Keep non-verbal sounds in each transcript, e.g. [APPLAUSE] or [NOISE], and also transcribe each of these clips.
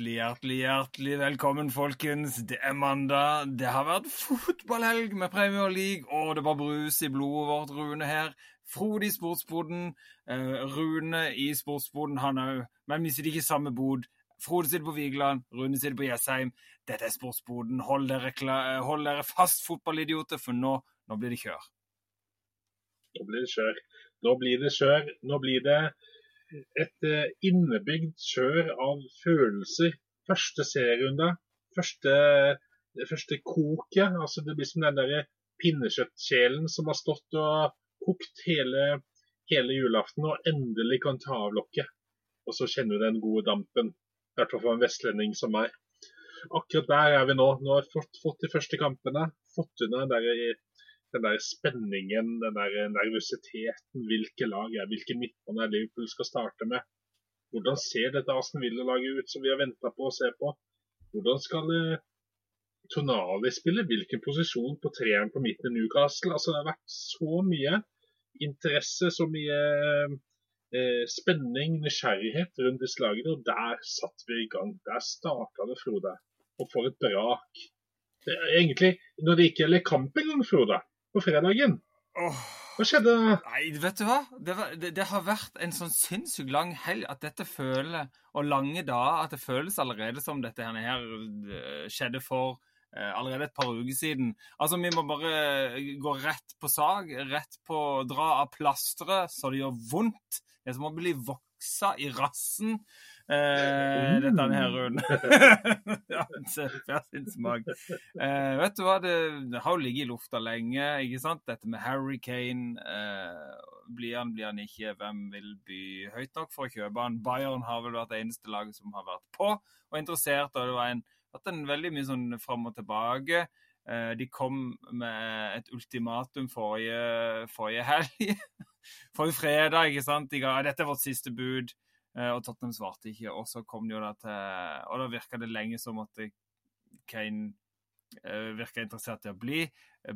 Hjertelig, hjertelig, hjertelig velkommen, folkens. Det er mandag. Det har vært fotballhelg med Premier League, og det var brus i blodet vårt, Rune her. Frode i sportsboden. Uh, Rune i sportsboden, han òg. Men vi sitter ikke i samme bod. Frode sitter på Vigeland, Rune sitter på Jessheim. Dette er sportsboden. Hold dere, klar, hold dere fast, fotballidioter, for nå, nå blir det kjør. Nå blir det kjør. Nå blir det kjør. Nå blir det et eh, innebygd kjør av følelser. Første serierunde, første, første koket. altså Det blir som den der pinnekjøttkjelen som har stått og kokt hele, hele julaften og endelig kan ta av lokket. Og så kjenner du den gode dampen. I hvert fall for en vestlending som meg. Akkurat der er vi nå. Nå har vi fått, fått de første kampene. Fått unna den der den der spenningen, den der nervøsiteten. Hvilke lag er hvilke midtbane Liverpool skal starte med? Hvordan ser dette Aston Villa-laget ut som vi har venta på å se på? Hvordan skal eh, Tonali spille? Hvilken posisjon på treeren på midten i Newcastle? Altså, det har vært så mye interesse, så mye eh, spenning, nysgjerrighet rundt disse lagene. Og der satt vi i gang. Der starta det, Frode. Og for et brak. Det er egentlig, når det ikke gjelder kamp engang, Frode, på fredagen. Hva skjedde? Nei, vet du hva? Det, var, det, det, har vært en sånn sinnssykt lang helg at dette føler, og lange dager, at det føles allerede som dette her eh, skjedde for uh, allerede et par uker siden. Altså, vi må bare gå rett på sak, rett på dra av plasteret så det gjør vondt. Det er som å bli i rassen. Eh, dette her, Rune. [LAUGHS] [LAUGHS] ja, hver sin smak. Eh, vet du hva, det, det har jo ligget i lufta lenge, ikke sant? Dette med Harry Kane. Eh, blir han, blir han ikke? Hvem vil by høyt nok for å kjøpe han? Bayern har vel vært det eneste laget som har vært på og interessert. og Det var en, vært en veldig mye sånn fram og tilbake. Eh, de kom med et ultimatum forrige, forrige helg. [LAUGHS] forrige fredag, ikke sant? De ga, dette er vårt siste bud. Eh, og Tottenham svarte ikke. Og så kom det jo da til Og da virka det lenge som at Kane uh, virka interessert i å bli.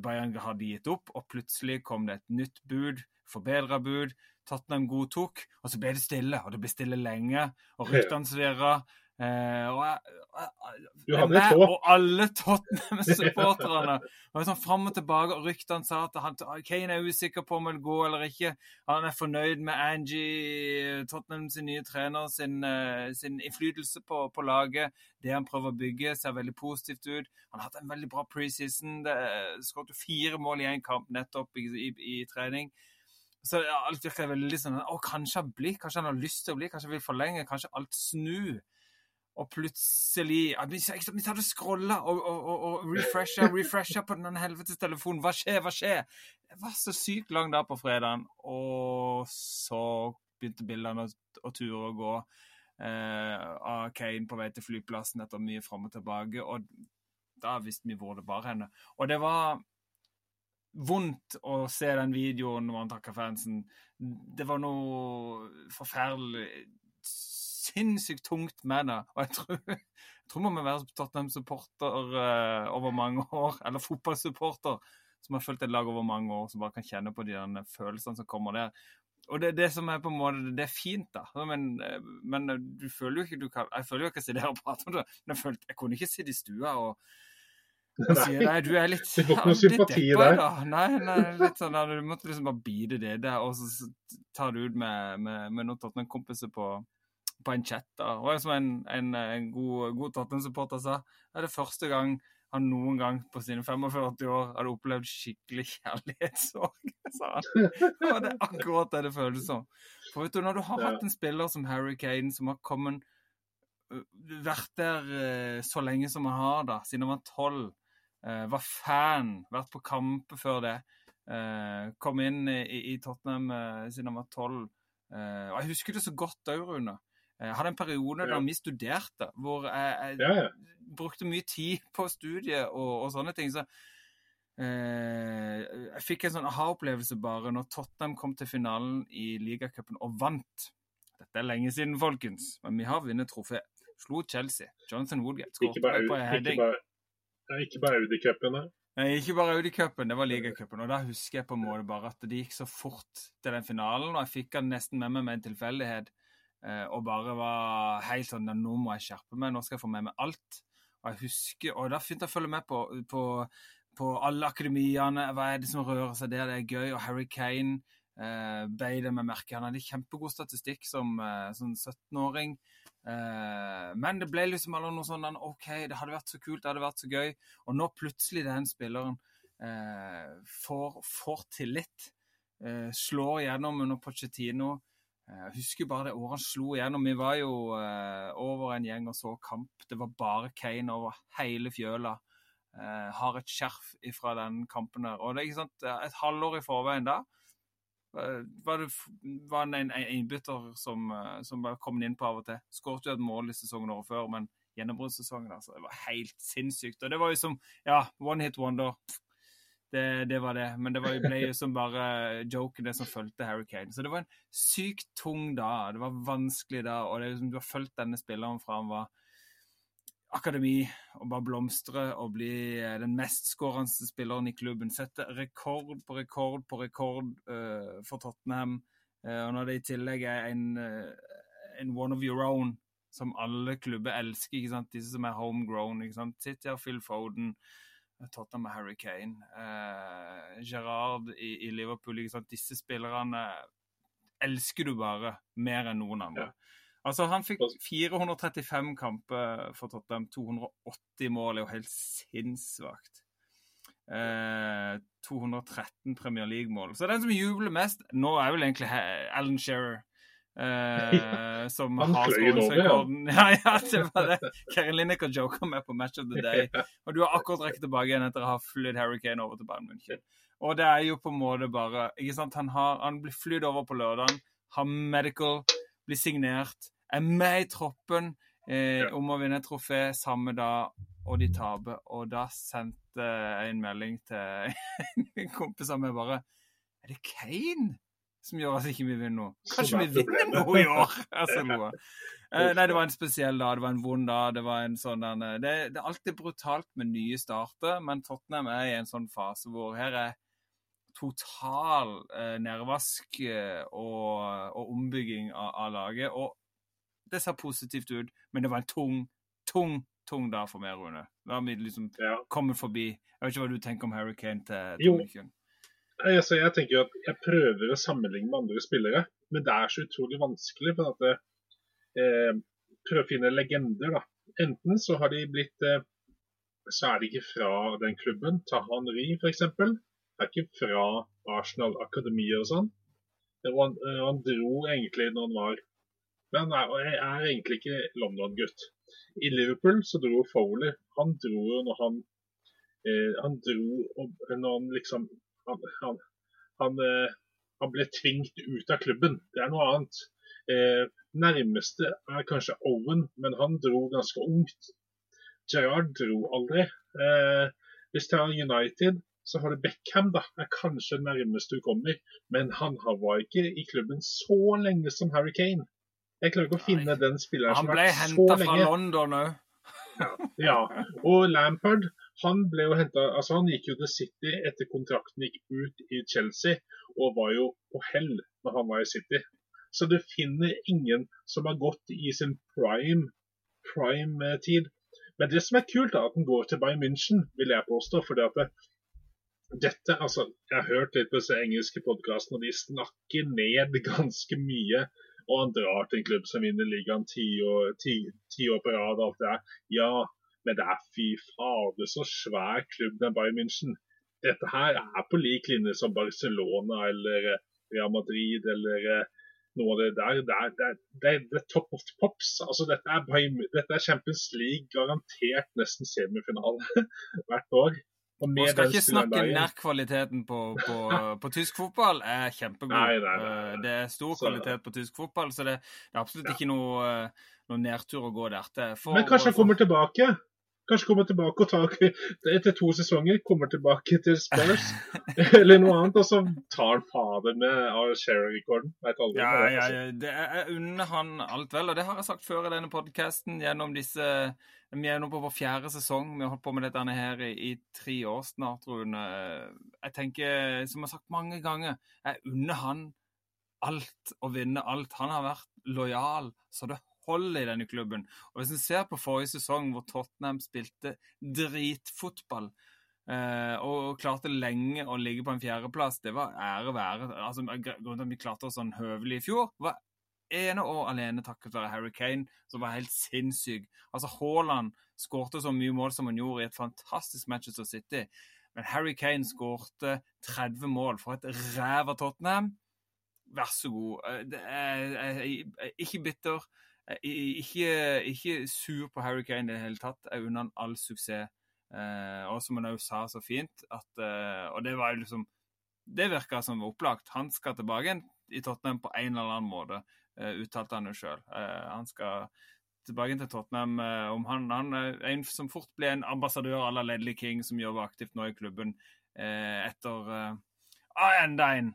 Bayern hadde gitt opp, og plutselig kom det et nytt bud, forbedra bud. Tottenham godtok, og så ble det stille. Og det ble stille lenge. Og ryktene svirra. Uh, og jeg, jeg, jeg. Og alle Tottenham-supporterne var sånn fram og tilbake, og ryktene sa at han, Kane er usikker på om han vil gå eller ikke. Han er fornøyd med Angie, Tottenham sin nye trener, sin, uh, sin innflytelse på, på, laget. Det han prøver å bygge, ser veldig positivt ut. Han har hatt en veldig bra preseason. Skåret fire mål i én kamp nettopp i, i, i trening. Så alt virker veldig sånn Å, kanskje han blir, kanskje han har lyst til å bli, kanskje han vil forlenge, kanskje alt snur. Og plutselig Vi hadde scrolla og, og, og, og refresha, refresha på den helvetes telefonen. Hva skjer, hva skjer? Det var så sykt lang dag på fredagen, og så begynte bildene å, ture og gå eh, av Kane på vei til flyplassen etter mye fram og tilbake. Og da visste vi hvor det var henne. Og det var vondt å se den videoen når han takka fansen. Det var noe forferdelig sinnssykt tungt med det. Og jeg tror, jeg tror man må være Tottenham-supporter uh, over mange år, eller fotballsupporter som har fulgt et lag over mange år, som bare kan kjenne på de følelsene som kommer der. Og det, det som er på en måte, det er fint, da. Men, men du føler jo ikke du kan, Jeg føler jo ikke å sitte her og prate om det, men jeg, følte, jeg kunne ikke sitte i stua og Si, nei, du er litt noe sympati der. Nei, nei, litt sånn, du måtte liksom bare bite det der, og så tar du ut med, med, med noen Tottenham-kompiser på, på en chat. da, og Som en, en, en god, god Tottenham-supporter sa, er det første gang han noen gang på sine 45 år hadde opplevd skikkelig kjærlighetssorg, [LAUGHS] sa han. Og det er akkurat det det føles som. For vet du, Når du har hatt en spiller som Harry Kane, som har kommet vært der så lenge som han har, da, siden han var tolv, var fan, vært på kamper før det, kom inn i, i Tottenham siden han var tolv Og jeg husker det så godt òg, Rune. Jeg hadde en periode da vi studerte, hvor jeg, jeg brukte mye tid på studiet og, og sånne ting. Så eh, jeg fikk en sånn aha-opplevelse bare når Tottenham kom til finalen i ligacupen og vant. Dette er lenge siden, folkens, men vi har vunnet trofé. Slo Chelsea. Jonathan Woodgate skåret på heading. Ikke bare, Audi-cupen, Ikke bare Audi-cupen, det var ligacupen. Og da husker jeg på en måte bare at det gikk så fort til den finalen, og jeg fikk den nesten med meg med en tilfeldighet. Eh, og bare var helt sånn Nå må jeg skjerpe meg, nå skal jeg få med meg alt. Og jeg husker, og da begynte jeg å følge med på, på, på alle akademiene. Hva er det som rører seg der? Det er gøy. Og Harry Kane eh, beit med merke. Han hadde kjempegod statistikk som, eh, som 17-åring. Eh, men det ble liksom aldri noe sånn OK, det hadde vært så kult, det hadde vært så gøy. Og nå plutselig den spilleren eh, får, får tillit. Eh, slår gjennom under Pochettino. Eh, jeg husker bare det året han slo igjennom. Vi var jo eh, over en gjeng og så kamp. Det var bare Kane over hele fjøla. Eh, har et skjerf fra den kampen der. Og det er ikke sant, et halvår i forveien da var det var en innbytter som, som bare kom inn på av og til. Skåret jo et mål i sesongen året før, men gjennombruddssesongen altså, det var helt sinnssykt. Og det var jo som ja, one hit wonder. Det, det, var det. Men det var, ble jo som bare joken, det som fulgte Harry Kane. Så det var en sykt tung dag. Det var vanskelig da. Og det, er liksom, du har fulgt denne spilleren fra han var akademi og bare blomstre og bli eh, den mestskårende spilleren i klubben. Sette rekord på rekord på rekord uh, for Tottenham. Uh, og når det i tillegg er en, uh, en one of your own som alle klubber elsker, ikke sant? disse som er homegrown. ikke sant? Sitter her, Phil Foden. Tottenham med Harry Kane. Eh, Gerard i, i, Liverpool. Disse spillerne elsker du bare mer enn noen andre. Ja. Altså, Han fikk 435 kamper for Tottenham. 280 mål er jo helt sinnssvakt. Eh, 213 Premier League-mål. Så den som jubler mest nå, er vel egentlig Alan Shearer. Eh, som har skåringsrekorden. Ja. [LAUGHS] ja, ja, det var det. Karen Lineker joker med på Match of the Day. [LAUGHS] Og du har akkurat rekket tilbake igjen etter å ha flydd Harry Kane over til Bayern München. Og det er jo på en måte bare ikke sant, Han, har, han blir flydd over på lørdag, har medical, blir signert, er med i troppen eh, om å vinne et trofé samme dag, og de taper. Og da sendte jeg en melding til [LAUGHS] en kompis av meg bare Er det Kane? Som gjør at ikke vi vinner noe. Kanskje vi vinner [LAUGHS] noe i år! Altså, noe. Eh, nei, det var en spesiell dag, det var en vond dag. Det, var en sånn, det, det, er alltid brutalt med nye starter, men Tottenham er i en sånn fase hvor her er total eh, nedvask eh, og, og, ombygging av, av, laget. Og det ser positivt ut, men det var en tung, tung, tung dag for meg, Rune. Da har vi liksom ja. kommet forbi. Jeg vet ikke hva du tenker om Hurricane til, Jo. Altså, jeg tenker at jeg prøver å sammenligne med andre spillere, men det er så utrolig vanskelig. for at eh, Prøve å finne legender. da. Enten så har de blitt eh, så er de ikke fra den klubben. Ta Henri, f.eks. Er ikke fra Arsenal Akademi og sånn. Han, eh, han, dro egentlig når han var Men han er, er egentlig ikke London-gutt. I Liverpool så dro Foley. Han dro jo når han eh, Han dro når han liksom han, han, han, eh, han, ble tvingt ut av klubben. Det er noe annet. Eh, nærmeste er kanskje Owen, men han dro ganske ungt. Gerard dro aldri. Eh, hvis det er United, så har du Beckham, da. er kanskje nærmeste du kommer. Men han var ikke i klubben så lenge som Harry Kane. Jeg klarer ikke å finne den spilleren som har vært så lenge. Han ble henta fra London òg. Ja, ja. Og Lampard han ble jo hentet, altså han gikk jo til City etter kontrakten gikk ut i Chelsea, og var jo på hell når han var i City. Så du finner ingen som har gått i sin prime prime-tid. Men det som er kult, er at han går til Bayern München, vil jeg påstå. fordi at det, dette, altså, Jeg har hørt litt på disse engelske podkastene, og de snakker ned [LAUGHS] ganske mye. Og han drar til en klubb som vinner ligaen ti år, ti år på rad. og alt det der. Ja, men det er fy fader så svær klubb den Bayern München. Dette her er på lik linje som Barcelona eller eh, Real Madrid eller eh, noe av det der. Det er, det er, det er, det er top of the pops. Altså, dette, er Bayern, dette er Champions League, garantert nesten semifinale [LAUGHS] hvert år. Man skal ikke snakke nærkvaliteten på, på, [LAUGHS] på, tysk fotball er kjempegod. Nei, nei, nei, eh, det er stor kvalitet på tysk fotball, så det, det er absolutt ikke noe, noe nedtur å gå der til. Men kanskje han kommer tilbake? Kanskje komme tilbake og ta etter to sesonger kommer tilbake til Spurs [LAUGHS] eller noe annet, og så tar han fader med av Sherry-rekorden. Ja, ja, ja, det er, unner han alt vel, og det har jeg sagt før i denne podkasten gjennom disse Vi er nå på vår fjerde sesong. Vi har holdt på med dette her i, i tre år snart, Rune. Jeg tenker, som jeg har sagt mange ganger, jeg unner han alt og vinne alt. Han har vært lojal så det holder i denne klubben. Og Hvis en ser på forrige sesong, hvor Tottenham spilte dritfotball eh, og klarte lenge å ligge på en fjerdeplass, det var ære være. Altså, Grunnen til at vi klarte oss sånn høvelig i fjor, var ene og alene takket være Harry Kane, som var helt sinnssyk. Altså, Haaland skårte så mye mål som han gjorde i et fantastisk Manchester City. Men Harry Kane skårte 30 mål for et ræv av Tottenham. Vær så god. Jeg er ikke bitter. Ikke, ikke sur på Harry Kane i det hele tatt. Jeg unner han all suksess. Eh, og som han òg sa så fint, at eh, Og det var jo liksom Det virka som opplagt. Han skal tilbake igjen i Tottenham på en eller annen måte, eh, uttalte han jo sjøl. Eh, han skal tilbake til Tottenham. Eh, om han, han er en som fort blir en ambassadør à la Ledley King, som jobber aktivt nå i klubben eh, etter ah, enda en!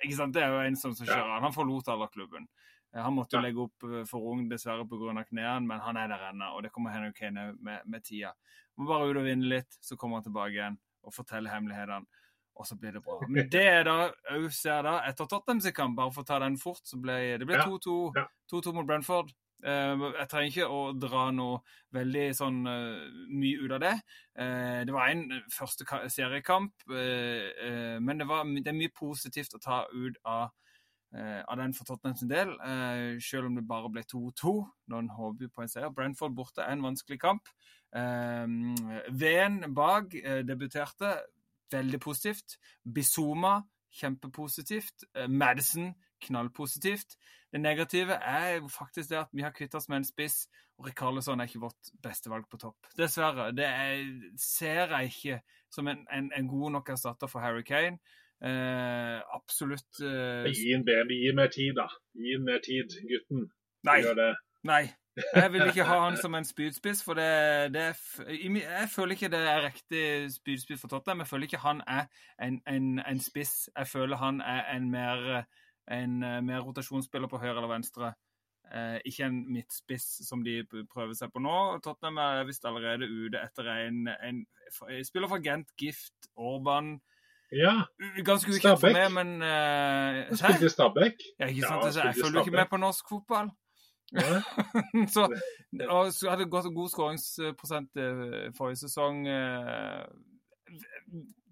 Ikke sant? Det er jo en som, som kjører. Han forlot aldri klubben. Han måtte jo legge opp for ung dessverre pga. knærne, men han er der ennå. Og det kommer Henry Kane med, med tida. Må bare ut og vinne litt, så kommer han tilbake igjen og forteller hemmelighetene. Og så blir det bra. Men det er da òg ser da etter Tottenhams kamp, bare for å ta den fort, så ble det 2-2 mot Brentford. Eh, jeg trenger ikke å dra noe veldig sånn eh, mye ut av det. Eh, det var en første seriekamp, men det, var, det er mye positivt å ta ut av, av den for Tottenham sin del, selv om det bare ble 2-2. Når en håper på en seier. Brentford borte er en vanskelig kamp. Ven bak debuterte. Veldig positivt. Bizuma kjempepositivt. Madison knallpositivt. Det negative er faktisk det at vi har kvittet oss med en spiss, og Rikarlesson er ikke vårt beste valg på topp. Dessverre. Det er, ser jeg ikke som en, en, en god nok erstatter for Harry Kane. Eh, absolutt eh, Gi ham mer tid, da. Gi en mer tid, gutten. Nei. Nei. Jeg vil ikke ha han [LAUGHS] som en spydspiss, for det, det Jeg føler ikke det er riktig spydspiss for Tottenham. Jeg føler ikke han er en, en, en spiss. Jeg føler han er en mer en uh, mer rotasjonsspiller på høyre eller venstre. Eh, ikke en midtspiss som de prøver seg på nå. Tottenham er visst allerede ute etter en, en, en spiller fra Gent, Gift, Orban. Ja. Ganske ukjent for meg, men uh, Spilte Stabæk. Ja, ikke sant? Ja, jeg følger ikke med på norsk fotball. [LAUGHS] så, og så hadde gått god skåringsprosent forrige sesong.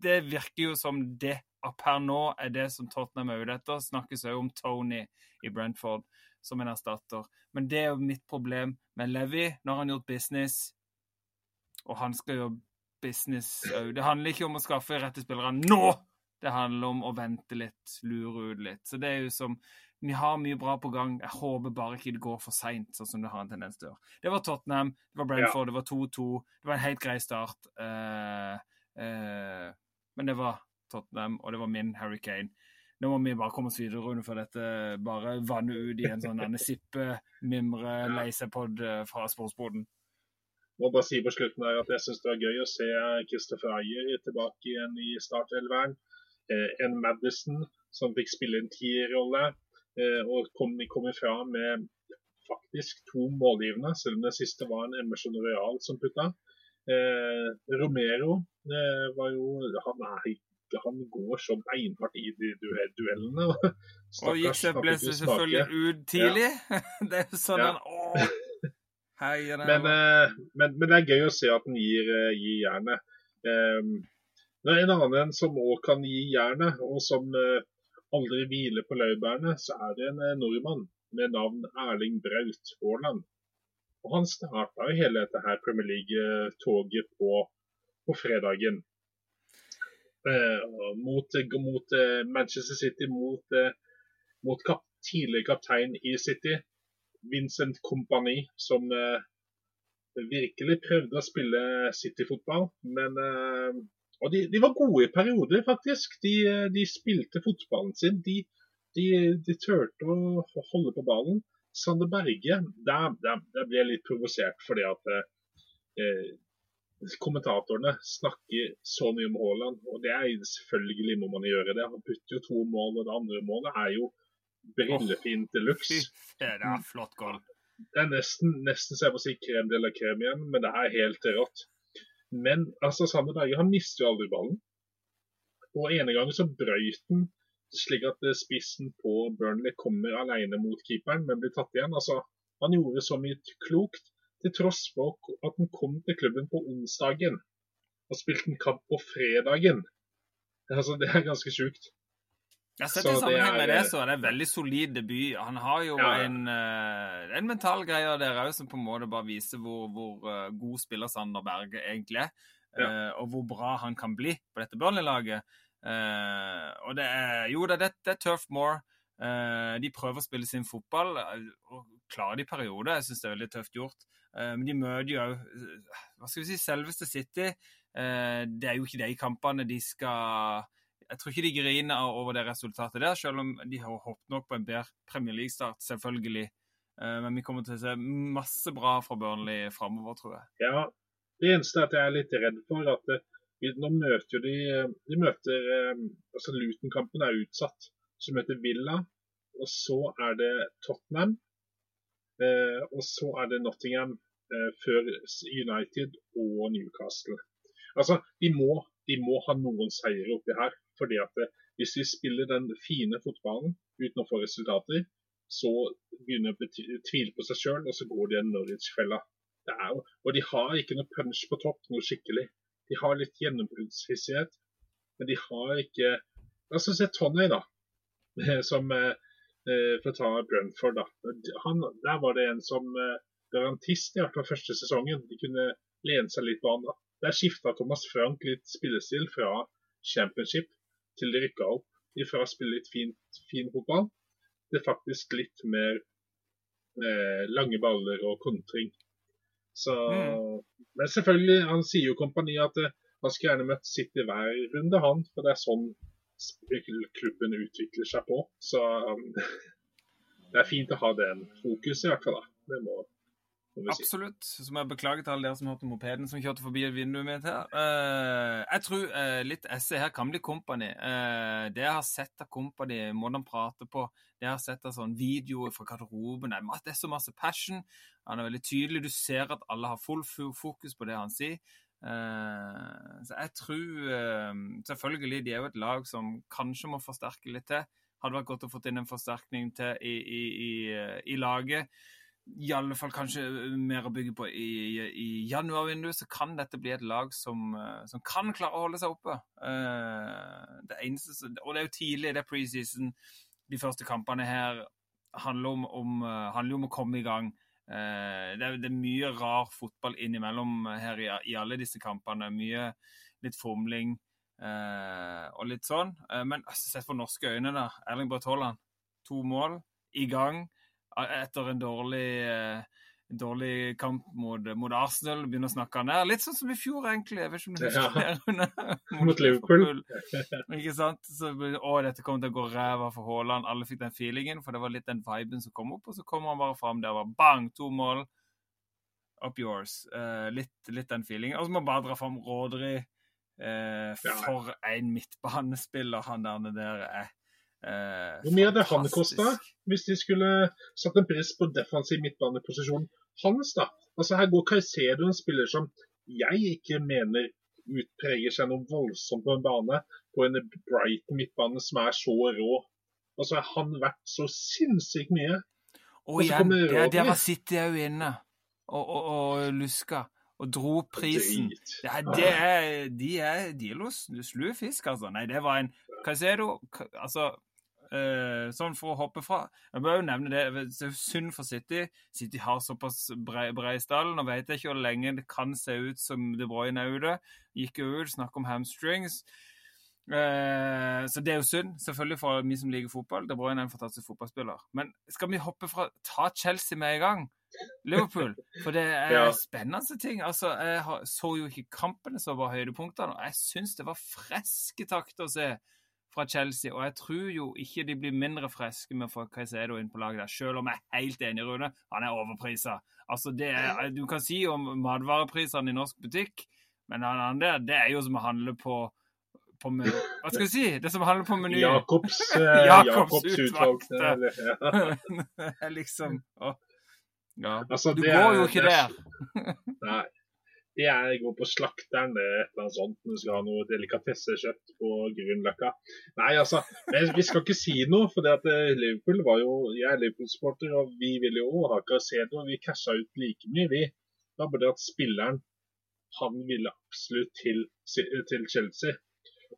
Det virker jo som det per nå er det som Tottenham er ute etter. Snakkes òg om Tony i Brentford som en erstatter. Men det er jo mitt problem med Levi. Nå har han gjort business, og han skal gjøre business òg. Det handler ikke om å skaffe rette spillere nå! Det handler om å vente litt, lure ut litt. Så det er jo som Vi har mye bra på gang. Jeg håper bare ikke det går for seint, sånn som det har en tendens til å gjøre. Det var Tottenham, det var Brentford, ja. det var 2-2. Det var en helt grei start. Uh, uh, men det var Tottenham, og det var min Harry Kane. Nå må vi bare komme oss videre, Rune, for dette bare vanner ut i en sånn [LAUGHS] sippe, mimre, lei seg-pod eh, fra sportsboden. Må bare si på slutten her at jeg syns det var gøy å se Christopher Ayer tilbake igjen i startelveren. Eh, en Madison som fikk spille en tierrolle, eh, og kom, kom ifra med faktisk to målgivende, selv om det siste var en Emerson Royal som putta. Eh, Romero eh, var jo Han er han går så beinhardt i de duellene. og gikk seg ble selvfølgelig ut tidlig. Ja. [LAUGHS] det er sånn ja. han, men, eh, men, men, det er gøy å se at han gir, eh, gir jernet. Um, det er en annen som òg kan gi jernet, og som aldri hviler på laurbærene, så er det en nordmann med navn Erling Braut Haaland. Og Han starta hele dette her Premier League-toget på, på fredagen. Eh, mot, mot Manchester City, mot, mot kap, tidligere kaptein i City, Vincent Company, som virkelig prøvde å spille City-fotball. men og de, de, var gode i perioder, faktisk. De, de spilte fotballen sin. De, de, de turte å holde på ballen. Sander Berge, der, der, der ble jeg litt provosert fordi at eh, kommentatorene snakker så mye om Haaland, og det er selvfølgelig må man gjøre det. Han putter jo to mål, og det andre målet er jo brillefint de luxe. Det er flott gulv. Det er nesten, nesten så jeg må si krem de la krem igjen, men det er helt rått. Men altså, samme dag, han mister jo aldri ballen. Og ene gangen så brøyt han slik at eh, spissen på Burnley kommer alene mot keeperen, men blir tatt igjen. Altså, han gjorde så mye klokt, til tross for at han kom til klubben på onsdagen og spilte en kamp på fredagen. Altså, Det er ganske sjukt. Har sett i sammenheng med det, så er det en veldig solid debut. Han har jo ja, ja. En, uh, en mental greie der òg som på en måte bare viser hvor, hvor uh, god spiller Sander Berge egentlig er. Ja. Uh, og hvor bra han kan bli på dette Burnley-laget. og det er jo da, det, det er Turf more. de prøver å spille sin fotball og klarer det i perioder. Jeg syns det er veldig tøft gjort. men de møter jo hva skal vi si, selveste City. det er jo ikke de kampene de skal jeg tror ikke de griner over det resultatet der, selv om de har håpet nok på en bedre Premier League-start, selvfølgelig. Eh, men vi kommer til å se masse bra fra Burnley framover, tror jeg. Ja, det eneste er at jeg er litt redd for at eh, nå møter de De møter eh, altså Luton-kampen er utsatt. Så møter Villa, og så er det Tottenham. Og så er det Nottingham før United og Newcastle. Altså, de må, de må ha noen seire oppi her fordi at eh, hvis de spiller den fine fotballen uten å få resultater, så begynner de å tvile på seg sjøl, og så går de en Norwich-fella. Og de har ikke noe punch på topp, noe skikkelig. De har litt gjennombruddshissighet, men de har ikke Altså se Tony, da. [LAUGHS] Som eh, eh, For å ta Brentford, da. Han, der var det en som garantist i hvert fall første sesongen. De kunne lene seg litt på han. da. Der skifta Thomas Frank litt spillestil fra championship til de rykka opp. Ifra å spille litt fint, fin fotball til faktisk litt mer eh, lange baller og kontring. Så, mm. Men selvfølgelig, han sier jo kompani at eh, han skulle gjerne møtt City hver runde, han. For det er sånn klubben utvikler seg på. Så um, [LAUGHS] det er fint å ha den fokuset, i hvert fall. da. Det må Absolutt. Så må jeg beklage til alle dere som hørte mopeden som kjørte forbi vinduet mitt her. Uh, jeg tror uh, litt esse her kan bli Company. Uh, det jeg har sett av Company, måten han prater på, det jeg har sett av sånn videoer fra garderoben Det er så masse passion. Han er veldig tydelig. Du ser at alle har full fokus på det han sier. så jeg tror Selvfølgelig, de er jo et lag som kanskje må forsterke litt til. Hadde vært godt å få inn en forsterkning til i, i, i, i laget i alle fall kanskje eh, mer å bygge på i, i januarvinduet, så kan dette bli et lag som, eh, som, kan klare å holde seg oppe. Uh, det eneste, og det er jo tidlig, det er preseason. De første kampene her handler om, om, handler om å komme i gang. Det, er, det, er, mye rar fotball innimellom her i, i alle disse kampene. Mye litt fomling og litt sånn. men altså, sett for norske øyne, da. Erling Braut Haaland, to mål, i gang etter en dårlig, eh, dårlig kamp mot, mot, Arsenal. Begynner å snakke ned. Litt sånn som i fjor, egentlig. Jeg vet ikke om du husker ja. det? [LAUGHS] mot, mot Liverpool. ikke sant? Så, å, dette kommer til å gå ræva for Haaland. Alle fikk den feelingen, for det var litt den viben som kom opp. Og så kommer han bare fram der og bang, to mål. Up yours. Uh, litt, litt, den feelingen. Og så må man bare dra fram Rådri. Uh, for en midtbanespiller han der nede er. Eh, Hvor mye hadde han kosta hvis de skulle satt en pris på defensiv midtbaneposisjon hans? da? Altså Her går Caicedo, en spiller som jeg ikke mener utpreger seg noe voldsomt på en bane, på en bright midtbane som er så rå. Altså har han vært så sinnssykt mye. Og igjen, det, det var City jo inne og, og, og luska og dro prisen. Ja, det er, de er, de er slue fisk, altså. Nei, det var en Caicedo Altså, sånn for å hoppe fra Jeg bør jo nevne det. Det er synd for City. City har såpass brei, brei stall. Nå vet jeg ikke hvor lenge det kan se ut som De Bruyne er ute. Gikk jo ut, snakk om hamstrings. Uh, så det er jo synd, selvfølgelig for vi som liker fotball. De Bruyne er en fantastisk fotballspiller. Men skal vi hoppe fra Ta Chelsea med i gang? Liverpool. For det er [LAUGHS] ja. spennende ting. Altså, Jeg så jo ikke kampene som var høydepunktene. Og jeg syns det var freske takter å se fra Chelsea. Og jeg tror jo ikke de blir mindre friske med å få Caicedo inn på laget der, selv om jeg er helt enig, Rune. Han er overprisa. Altså, det er, du kan si om matvareprisene i norsk butikk, men han der, det er jo som å handle på på Hva skal jeg si? Det som handler på menyen. Jacobs, uh, [LAUGHS] Jacobs utvalgte. [LAUGHS] liksom å, Ja. Altså, du går jo ikke der. Nei. Det er gå på slakteren det er et eller annet sånt når du skal ha noe delikatessekjøtt på Grünerløkka. Nei, altså, men vi skal ikke si noe. For det at eh, Liverpool var jo Jeg er Liverpool-sporter, og vi ville jo ha Carcedo. Vi casha ut like mye, vi. Da bare at spilleren han ville absolutt til, til Chelsea.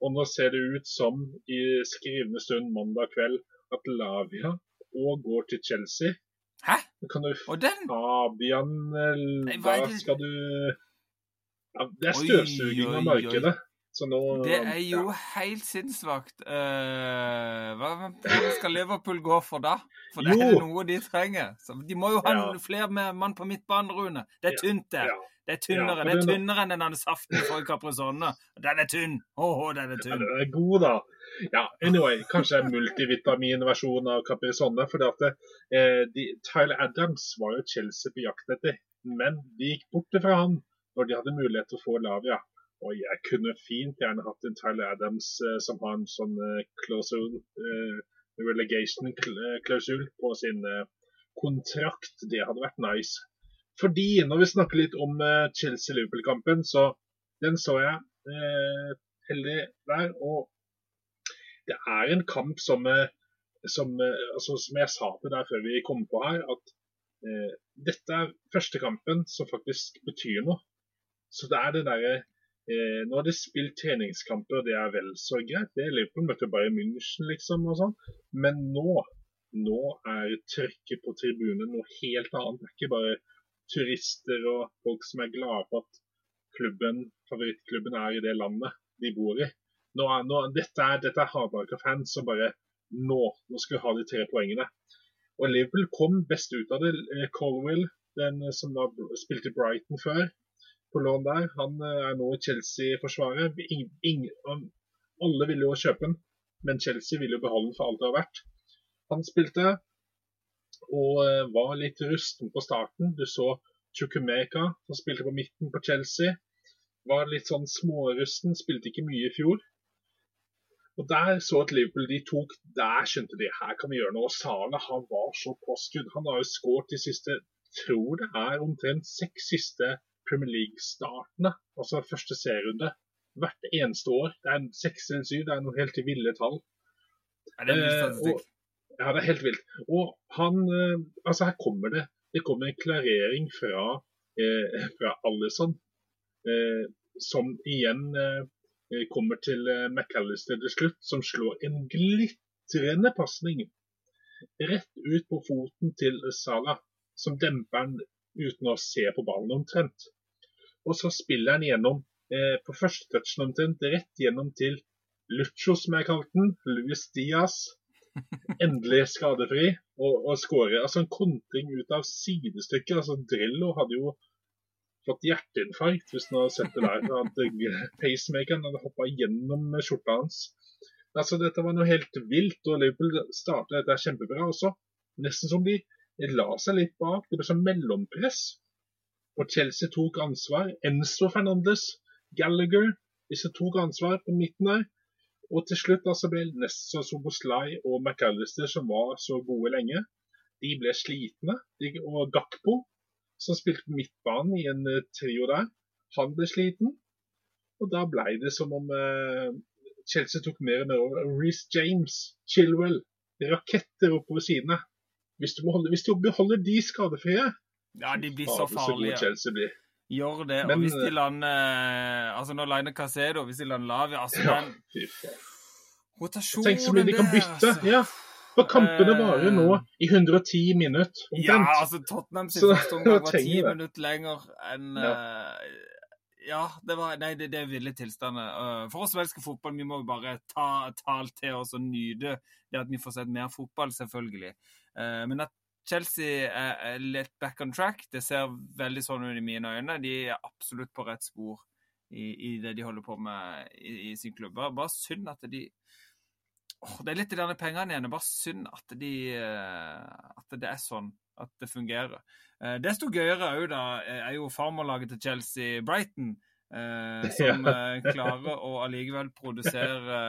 Og nå ser det ut som i skrivende stund mandag kveld at Lavia og går til Chelsea. Hæ? Kan du Og den? Fabian Nei, hva skal du ja, Det er Oi, støvsuging oi, av markedet. Så nå Det er jo ja. helt sinnssvakt. Uh, hva skal Liverpool gå for da? For det Jo. er noe de trenger. Så de må jo ha Ja. flere med mann på midtbanen, Rune. Det er tynt, det. ja. Det er tynnere. Det er tynnere enn den saften fra Caprizone. Caprisonne. Den er tynn. Åh, den er tynn. den er god, da. Ja, anyway, kanskje en multivitaminversjon av Caprisonne. For det, eh, de, Tyler Adams var jo Chelsea på jakt etter, men de gikk bort fra han når de hadde mulighet til å få Lavia. Og jeg kunne fint gjerne hatt en Tyler Adams eh, som har en sånn eh, klausul, eh, relegation-klausul på sin eh, kontrakt. Det hadde vært nice. Fordi, når vi snakker litt om eh, Chelsea-Liverpool-kampen, så den så jeg eh, heldig der. Og det er en kamp som, eh, som, eh, altså, som jeg sa til deg før vi kom på her, at eh, dette er første kampen som faktisk betyr noe. Så det er det derre eh, Nå har de spilt treningskamper, og det er vel så greit. Det er Liverpool møtte bare München, liksom, og sånn. Men nå, nå er trykket på tribunen noe helt annet. Det er ikke bare turister og folk som er glade for at klubben, favorittklubben er i det landet de bor i. Nå er, nå, dette er, dette er Hardmarka-fans som bare nå, nå skal vi ha de tre poengene. Og Liverpool kom best ut av det. Eh, Colwell, den som da spilte Brighton før, på lån der, han eh, er nå han- Alle ville jo kjøpe den, men Chelsea ville jo beholde den for alt det har vært. Han spilte og eh, var litt rusten på starten. Du så Chukwemeka, som spilte på midten på Chelsea. Var litt sånn smårusten, spilte ikke mye i fjor. Og Der så at Liverpool de tok Der skjønte de her kan vi gjøre noe. Og Salah han var så påskudd. Han har jo skåret de siste tror det er omtrent seks siste Premier League-startene. Altså første serierunde. Hvert eneste år. Det er seks eller syv. Det er noen helt ville tall. Er det en viss Eh? Ja, det er helt vilt. Og han eh, Altså, her kommer det Det kommer en klarering fra, eh, fra Alison, eh, som igjen eh, kommer til McAllister til slutt, som slår en glitrende pasning rett ut på foten til Salah, som demper den uten å se på ballen omtrent. Og så spiller han gjennom eh, på første touchen omtrent rett gjennom til Lucho, som jeg kalte den, Luis Diaz [LAUGHS] endelig skadefri og, og skårer. Altså en kontring ut av sidestykket. Altså Drillo hadde jo fått hjerteinfarkt hvis han hadde sett det der. At pacemakeren hadde hoppa gjennom skjorta hans. Altså Dette var noe helt vilt, og Liverpool startet dette kjempebra også. Nesten som de la seg litt bak. Det ble sånn mellompress. Og Chelsea tok ansvar. Enzo Fernandes, Gallagher, disse tok ansvar på midten der. Og til slutt altså ble nesten Soboslai og McAllister, som var så gode lenge, de ble slitne. Og Gakpo, som spilte på midtbanen i en eh, trio der, han ble sliten. Og da ble det som om eh, Chelsea tok mer og mer over. Reece James, Chilwell, raketter oppover sidene. Hvis du, beholder, hvis du beholder de skadefrie, Ja, de blir så farlige. Chelsea blir. Gjør det. Men, og hvis de eh, lander Altså, når Line Casedo, hvis de lander Lavia altså Ja, den rotasjonen Tenk så mye de kan bytte. altså. Ja. For kampene varer Eh, nå i 110 minutter. Ja, altså Tottenham sin første omgang var ti trenger det. minutter lenger enn eh, Ja, det var Nei, det, det er ville tilstander. Eh, for oss som elsker fotball, vi må bare ta, tall til oss og nyte det at vi får sett mer fotball, selvfølgelig. Eh, men at Chelsea er, er litt back on track, det ser veldig sånn ut i mine øyne. De er absolutt på rett spor i, i det de holder på med i, i sin klubb. Bare, bare synd at de oh, Det er litt i denne pengene igjen. Er bare synd at, de, eh, at det er sånn. At det fungerer. Eh, Desto gøyere òg, da, eh, er jo farmorlaget til Chelsea, Brighton, eh, [LAUGHS] som eh, klarer å allikevel produsere,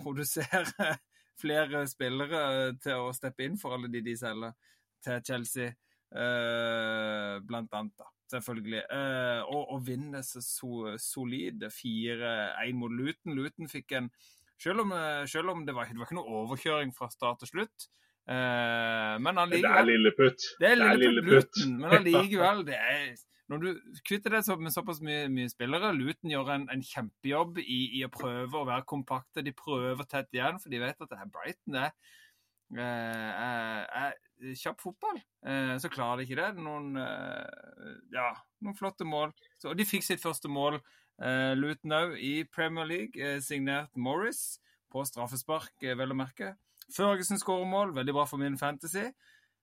produsere flere spillere til å steppe inn for alle de de selger til Chelsea, eh, blant annet. da. selvfølgelig. Eh, og, og vinne så, so, solide 4-1 mot Luton. Luton fikk en Selv om, eh, selv om det, var, det var ikke noe overkjøring fra start til slutt. Eh, men allikevel Det er lilleputt. Det er lilleputt. Luton, men [LAUGHS] allikevel det er, Når du kvitter deg så, med såpass mye, mye spillere Luton gjør en, en kjempejobb i, i å prøve å være kompakte. De prøver tett igjen, for de vet at det er Brighton det er, er, er kjapp fotball. Eh, så klarer de ikke det. Noen, eh, ja, noen flotte mål. Og de fikk sitt første mål, eh, Luton òg, i Premier League, eh, signert Morris på straffespark, eh, vel å merke. Førgesen skårer mål, veldig bra for min fantasy.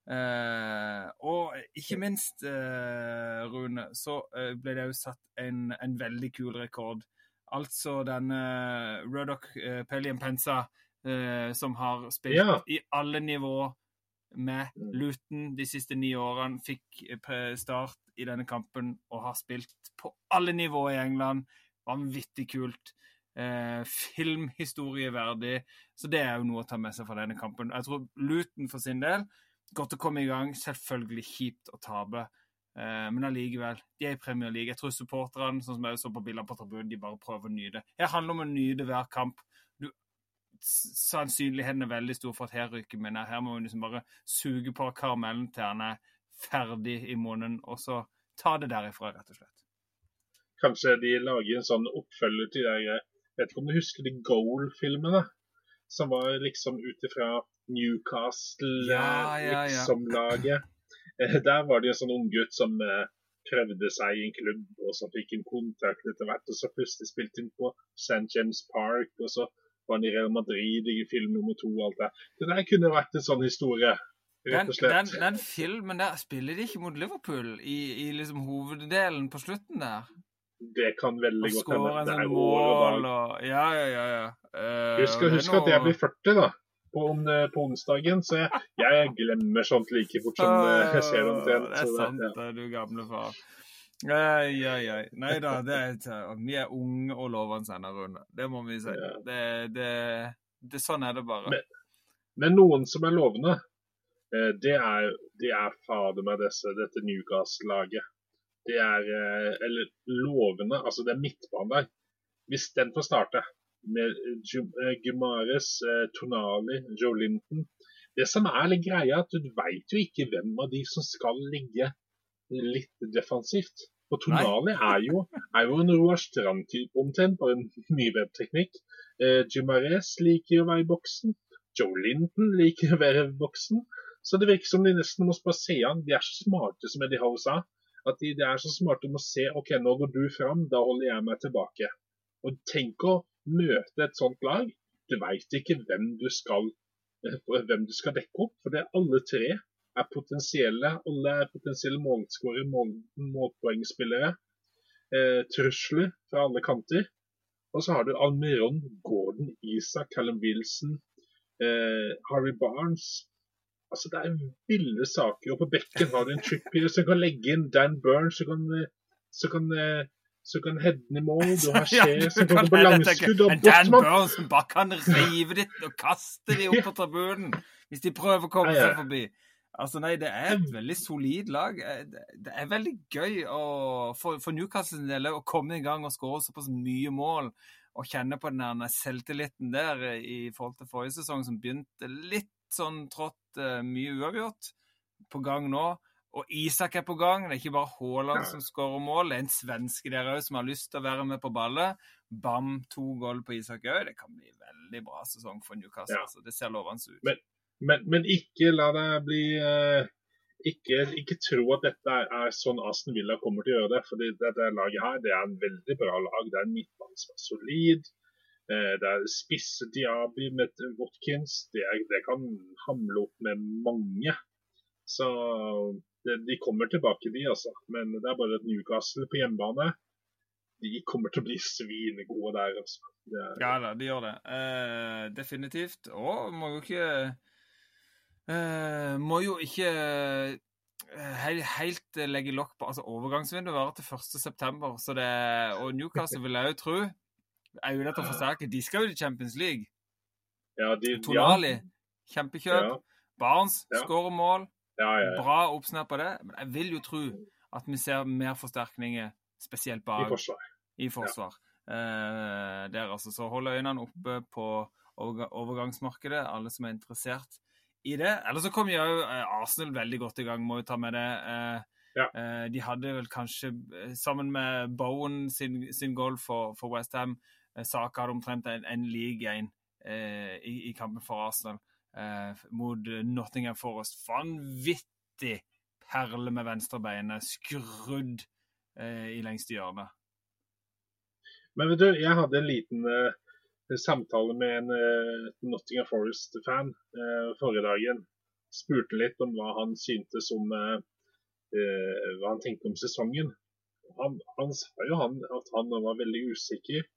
Eh, og ikke minst, eh, Rune, så eh, ble det jo satt en, en veldig kul rekord. Altså denne Ruddock eh, Pellian Pensa, eh, som har spilt Ja. i alle nivå med Mm. Luton de siste ni årene, fikk eh, start i denne kampen og har spilt på alle nivå i England. Vanvittig kult. Eh, filmhistorieverdig. Så det er jo noe å ta med seg fra denne kampen. Jeg tror Luton for sin del Godt å komme i gang. Selvfølgelig kjipt å tape. Eh, men allikevel, de er i Premier League. Jeg tror supporterne, sånn som jeg så på bilder på tribunen, de bare prøver å nyte. Det handler om å nyte hver kamp. Sannsynligheten er veldig stor for at her ryker vi ned. Her må vi liksom bare suge på karamellen til han er ferdig i munnen, og så ta det derifra, rett og slett. Kanskje de lager en sånn oppfølger til de Jeg Vet ikke om du husker de Goal-filmene? Som var liksom ut ifra Newcastle, Ja, ja, ja. Eh, Der var det en sånn unggutt som eh, prøvde seg i en klubb, og så fikk en kontrakt etter hvert. Og så plutselig spilte han på St. James Park, og så var han i Real Madrid i film nummer to og alt det. Det der kunne vært en sånn historie, Den, og den, den filmen der spiller de ikke mot Liverpool i, i liksom hoveddelen på slutten der. Det kan veldig Og godt hende. en Det sånn er mål og Ja, ja, ja. ja. Uh, Husk, husk det er at jeg blir 40 da, på, om- på onsdagen, så jeg, jeg glemmer sånt like fort som eh, jeg ser det omtrent. Det er sant, sant, ja. du gamle far. Ai, ai, ai. Nei da, det er, vi er unge og lovende ennå, Rune. Det må vi si. Ja. Det, det, det, sånn er det bare. Men- Men noen som er lovende, eh, det er, det er fader meg disse, dette Newcastle-laget. Det er eh, Eller lovende, altså det er midtbanen der. Hvis den får starte med eh, Gumares, eh, Tonali, Joe Linton Det som er litt greia, er at du veit jo ikke hvem av de som skal ligge litt defensivt. Og Tonali er jo, er jo en Roar Strand-type omtrent, bare en mye bedre teknikk. Eh, Gumares liker å være i boksen. Joe Linton liker å være i boksen. Så det virker som de nesten må bare se an. De er så smarte, som Eddie Howe sa. At de, de er så smarte om å se OK, nå går du fram, da holder jeg meg tilbake. Og tenk å møte et sånt lag. Du veit ikke hvem du skal eh, hvem du skal dekke opp. For det er alle tre er potensielle. Alle er potensielle målskårere, mål, målpoengspillere. Eh, trusler fra alle kanter. Og så har du Almiron, Gordon, Isak, Callum Wilson, eh, Harry Barnes. Altså Det er ville saker. Og på bekken har du en Trippier som kan legge inn Dan Burns, som kan, så kan, eh, så kan Hedden den i mål. Du har [LAUGHS] Skjer som kan kommer på langskudd. Og Dan Burns som bare kan rive ditt og kaste de opp på tribunen hvis de prøver å komme seg forbi. Altså nei, Det er et veldig solid lag. Eh, det- er veldig gøy å, for, for Newcastle del å komme i gang og skåre såpass mye mål. Og kjenne på den der selvtilliten der eh, i forhold til forrige sesong, som begynte litt sånn trått eh, mye uavgjort. På gang nå. Og Isak er på gang. Det er ikke bare Haaland som skårer mål. Det er en svenske der òg som har lyst til å være med på ballet. Bam, to goal på Isak òg. Det kan bli veldig bra sesong for Newcastle. Ja. Altså. Det ser lovende ut. Men- Men, men ikke la deg bli eh, ikke, ikke tro at dette er, er sånn Aston Villa kommer til å gjøre det. for dette laget her det er en veldig bra lag. Det er en midtbane som er solid. Eh, det er spisse Diaby med Watkins. Det, er, det kan hamle opp med mange. Så det, de kommer tilbake, de, altså. Men det er bare at Newcastle på hjemmebane de kommer til å bli svinegode der. altså. Det er, Ja da, de gjør det. Eh, definitivt. Og må jo ikke eh, Må jo ikke eh, helt, helt legge lokk på altså Overgangsvinduet varer til 1.9., så det Og Newcastle vil jeg jo tro er jo dette å forsterke. De skal jo til Champions League. ja, de, Tonali, kjempekjøp. Ja, Barents Ja. skårer mål. ja, ja, ja. Bra oppsnappa det. Men jeg vil jo tro at vi ser mer forsterkninger, spesielt I forsvar. i forsvar. Eh, der altså, Så hold øynene oppe på overga- overgangsmarkedet, alle som er interessert i det. Eller så kom jo eh, Arsenal veldig godt i gang, må jo ta med det. Eh, Ja. eh, de hadde vel kanskje, sammen med Bowen sin, sin goal for, for Westham, Saka hadde omtrent en, en league en eh, i, i kampen for Arsenal eh, mot Nottingham Forest. Vanvittig perle med venstrebeinet, skrudd i lengste hjørne. Men vet du, jeg hadde en liten samtale med en uh, Nottingham Forest-fan uh, forrige dagen. Spurte litt om hva han syntes om uh, hva han tenkte om sesongen. Han, han sa jo han, at han var veldig usikker.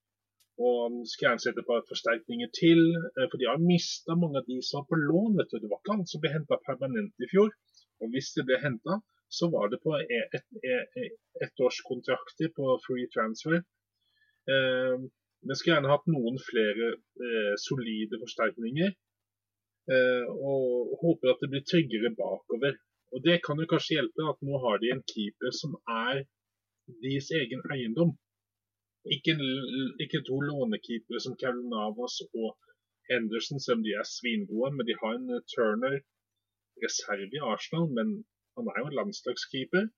Og han skulle gjerne sette på forsterkninger til. For de har mista mange av de som var på lån. vet du. Det var ikke han som ble henta permanent i fjor. Og hvis det ble henta, så var det på ettårskontrakter et, et, et, ettårskontrakter på free transfer. Eh, Vi skulle gjerne hatt noen flere eh, solide forsterkninger. Eh, og håper at det blir tryggere bakover. Og Det kan jo kanskje hjelpe at nå har de en keeper som er deres egen eiendom. Ikke, ikke to lånekeepere som Kevin Navas og Henderson, som de er svingode, men de har en eh, Turner reserve i Arsenal. Men han er jo en landslagskeeper.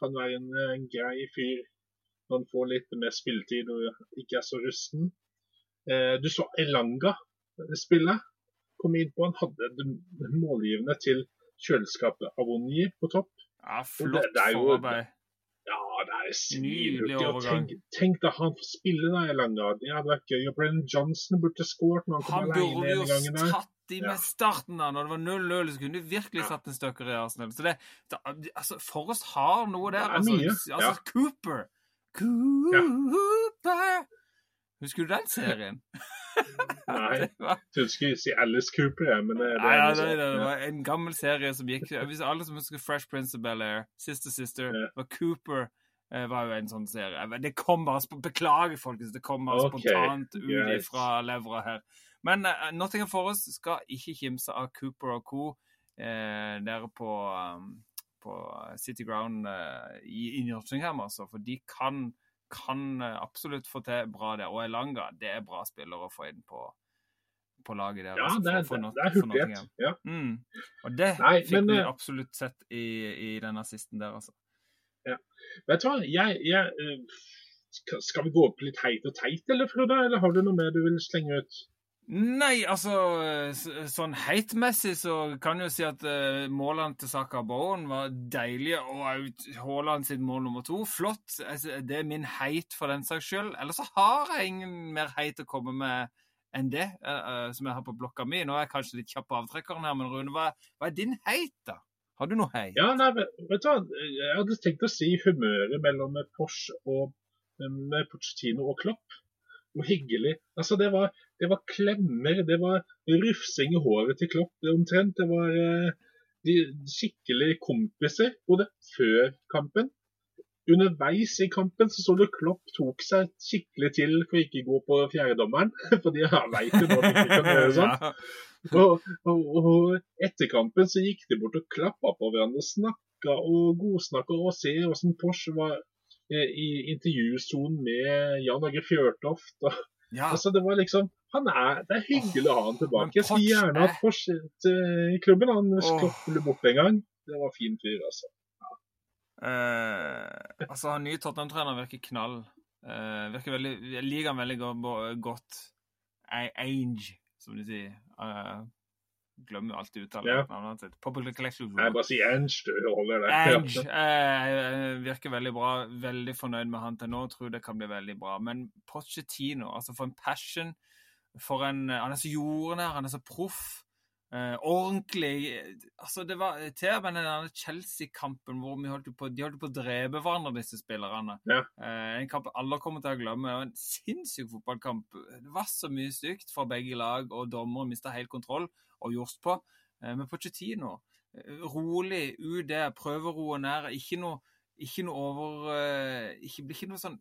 Kan være en, eh, en grei fyr når han får litt mer spilletid og ikke er så rusten. Eh, du så Elanga spille. Kom inn på Han hadde det målgivende til kjøleskapet Avonji på topp. Ja, flott det er jo- forarbeid. Ja, det er. Overgang. tenk, tenk da han får spille da, Elanga. Det hadde vært gøy. Og Brennan Johnson burde skåret når han kom Han alene burde denne gangen. der. tatt de Ja. med starten da, når det var 0-0. Så kunne du virkelig satt en støkker i Arsenal. Så det, det, altså, Forrest har noe der. Det altså, altså ja. Cooper. Cooper! Husker du den serien? [LAUGHS] Nei, [LAUGHS] Det var, jeg du skulle si Alice Cooper, ja. men det, det nei, er nei, noe nei, det var en gammel serie som gikk Hvis alle som husker Fresh Prince of Bel-Air, Sister Sister, Ja. var Cooper eh, var jo en sånn serie. Det kom bare sp- Beklager, folkens. Det kom bare okay. spontant ut yes. fra levra her. Men uh, Nottingham Forest skal ikke kimse av Cooper og co. Uh, der på, um, på City Ground eh, i, i Nottingham, altså. For de kan, kan eh, absolutt få til bra der. Og Elanga, det er bra spillere å få inn på, på laget der. Ja, altså, det er, for- for det, er hurtighet. Ja. Mm. Og det Nei, fikk men, vi eh, absolutt sett i, i den assisten der, altså. Vet du hva, jeg, jeg skal vi gå opp litt heit og teit, eller Frode? Eller har du noe mer du vil slenge ut? Nei, altså s- Sånn heitmessig så kan jeg jo si at uh, målene til Saka Bowen var deilige, og Haaland sitt mål nummer to. Flott. Altså, det er min heit for den saks skyld. Ellers så har jeg ingen mer heit å komme med enn det eh, eh, som jeg har på blokka mi. Nå er jeg kanskje litt kjapp på avtrekkeren her, men Rune, hva, hva er din heit, da? Har du noe heit? Ja, nei, vet du hva, jeg hadde tenkt å si humøret mellom Porsche og Pochettino og Klopp. Hvor hyggelig. Altså, det var, det var klemmer, det var rufsing i håret til Klopp omtrent. Det var eh, de skikkelig kompiser, både før kampen. Underveis i kampen så så du Klopp tok seg skikkelig til for ikke å gå på fjerdedommeren. [LAUGHS] Fordi han veit jo nå ikke kan gjøre sånn. [LAUGHS] Og, og, og etter kampen så gikk de bort og klappa på hverandre, og snakka og godsnakka og se åssen Porsche var i intervjusonen med Jan Åge Fjørtoft. Og, Ja. altså det var liksom han er, Det er hyggelig å ha han tilbake. Jeg skulle gjerne hatt Porsche til- i klubben. Han skulle bort en gang. Det var fin fyr, altså. Eh, altså, han nye Tottenham-treneren virker knall. Eh, virker veldig, jeg liker han veldig godt. Age, som de sier. Uh, glemmer jo alltid uttale Ja. navnet sitt. Public Collection Jeg bare sier Ange, du holder det. Ange eh, virker veldig bra. Veldig fornøyd med han til nå. Tror det kan bli veldig bra. Men Pochettino, altså for en passion. For en, han er så jordnær, han er så proff. Eh, ordentlig altså Det var til og med den Chelsea-kampen hvor vi holdt på, de holdt på å drepe hverandre, disse spillerne. Ja. Eh, en kamp alle kommer til å glemme. Det var en sinnssyk fotballkamp. Det var så mye stygt fra begge lag, og dommeren mista helt kontroll og gjort på. Eh, men Pochettino, nå. rolig ut der, prøver å roe ned. Ikke noe, ikke noe over eh, ikke, ikke noe sånn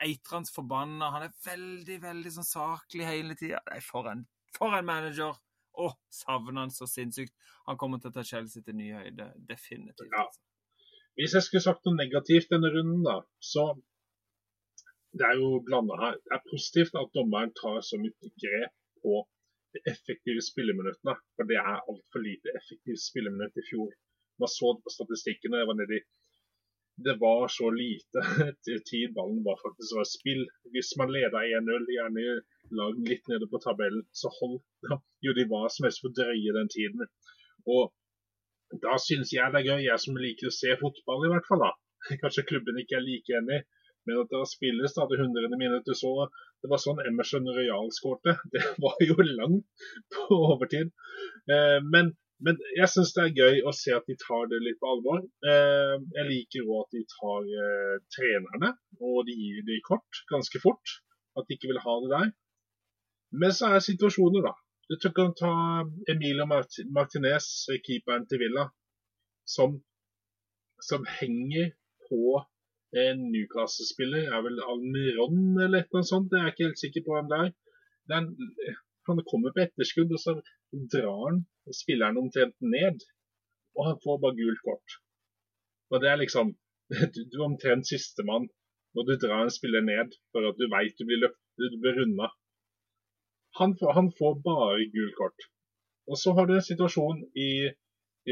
eitrende forbanna. Han er veldig, veldig sånn saklig hele tida. For for en manager! Å, savner han så sinnssykt. Han kommer til å ta Chelsea til ny høyde, Definitivt. Ja. Hvis jeg skulle sagt noe negativt denne runden, da, så det er jo blanda her. Det er positivt at dommeren tar så mye grep på de effektive spilleminuttene. For det er altfor lite effektivt spilleminutt i fjor. Man så på statistikkene. Jeg var nedi det var så lite [LAUGHS] tid ballen var faktisk var spill. Hvis man leda 1-0, gjerne lag litt nede på tabellen, så holdt det, jo de hva som helst for drøye den tiden. Og da syns jeg det er gøy, jeg som liker å se fotball i hvert fall. da. Kanskje klubben ikke er like enig, men at det spilles da, det hundrede minutter så Det var sånn Emerson Royal skårte. [LAUGHS] Det var jo langt på overtid. Eh, men men jeg syns det er gøy å se at de tar det litt på alvor. Eh, jeg liker òg at de tar eh, trenerne, og de gir de kort ganske fort. At de ikke vil ha det der. Men så er situasjoner, da. Du kan ta Emilio Martinez, keeperen til Villa, som, som henger på en Newcastle-spiller. Er vel Almiron eller noe sånt? Jeg er ikke helt sikker på hvem det er. Er han kommer på etterskudd, og så drar han spilleren omtrent ned. Og han får bare gult kort. Og det er liksom [LAUGHS] Du er omtrent sistemann når du drar en spiller ned for at du veit du blir løftet, du blir runda. Han, han, får bare gult kort. Og så har du en situasjon i,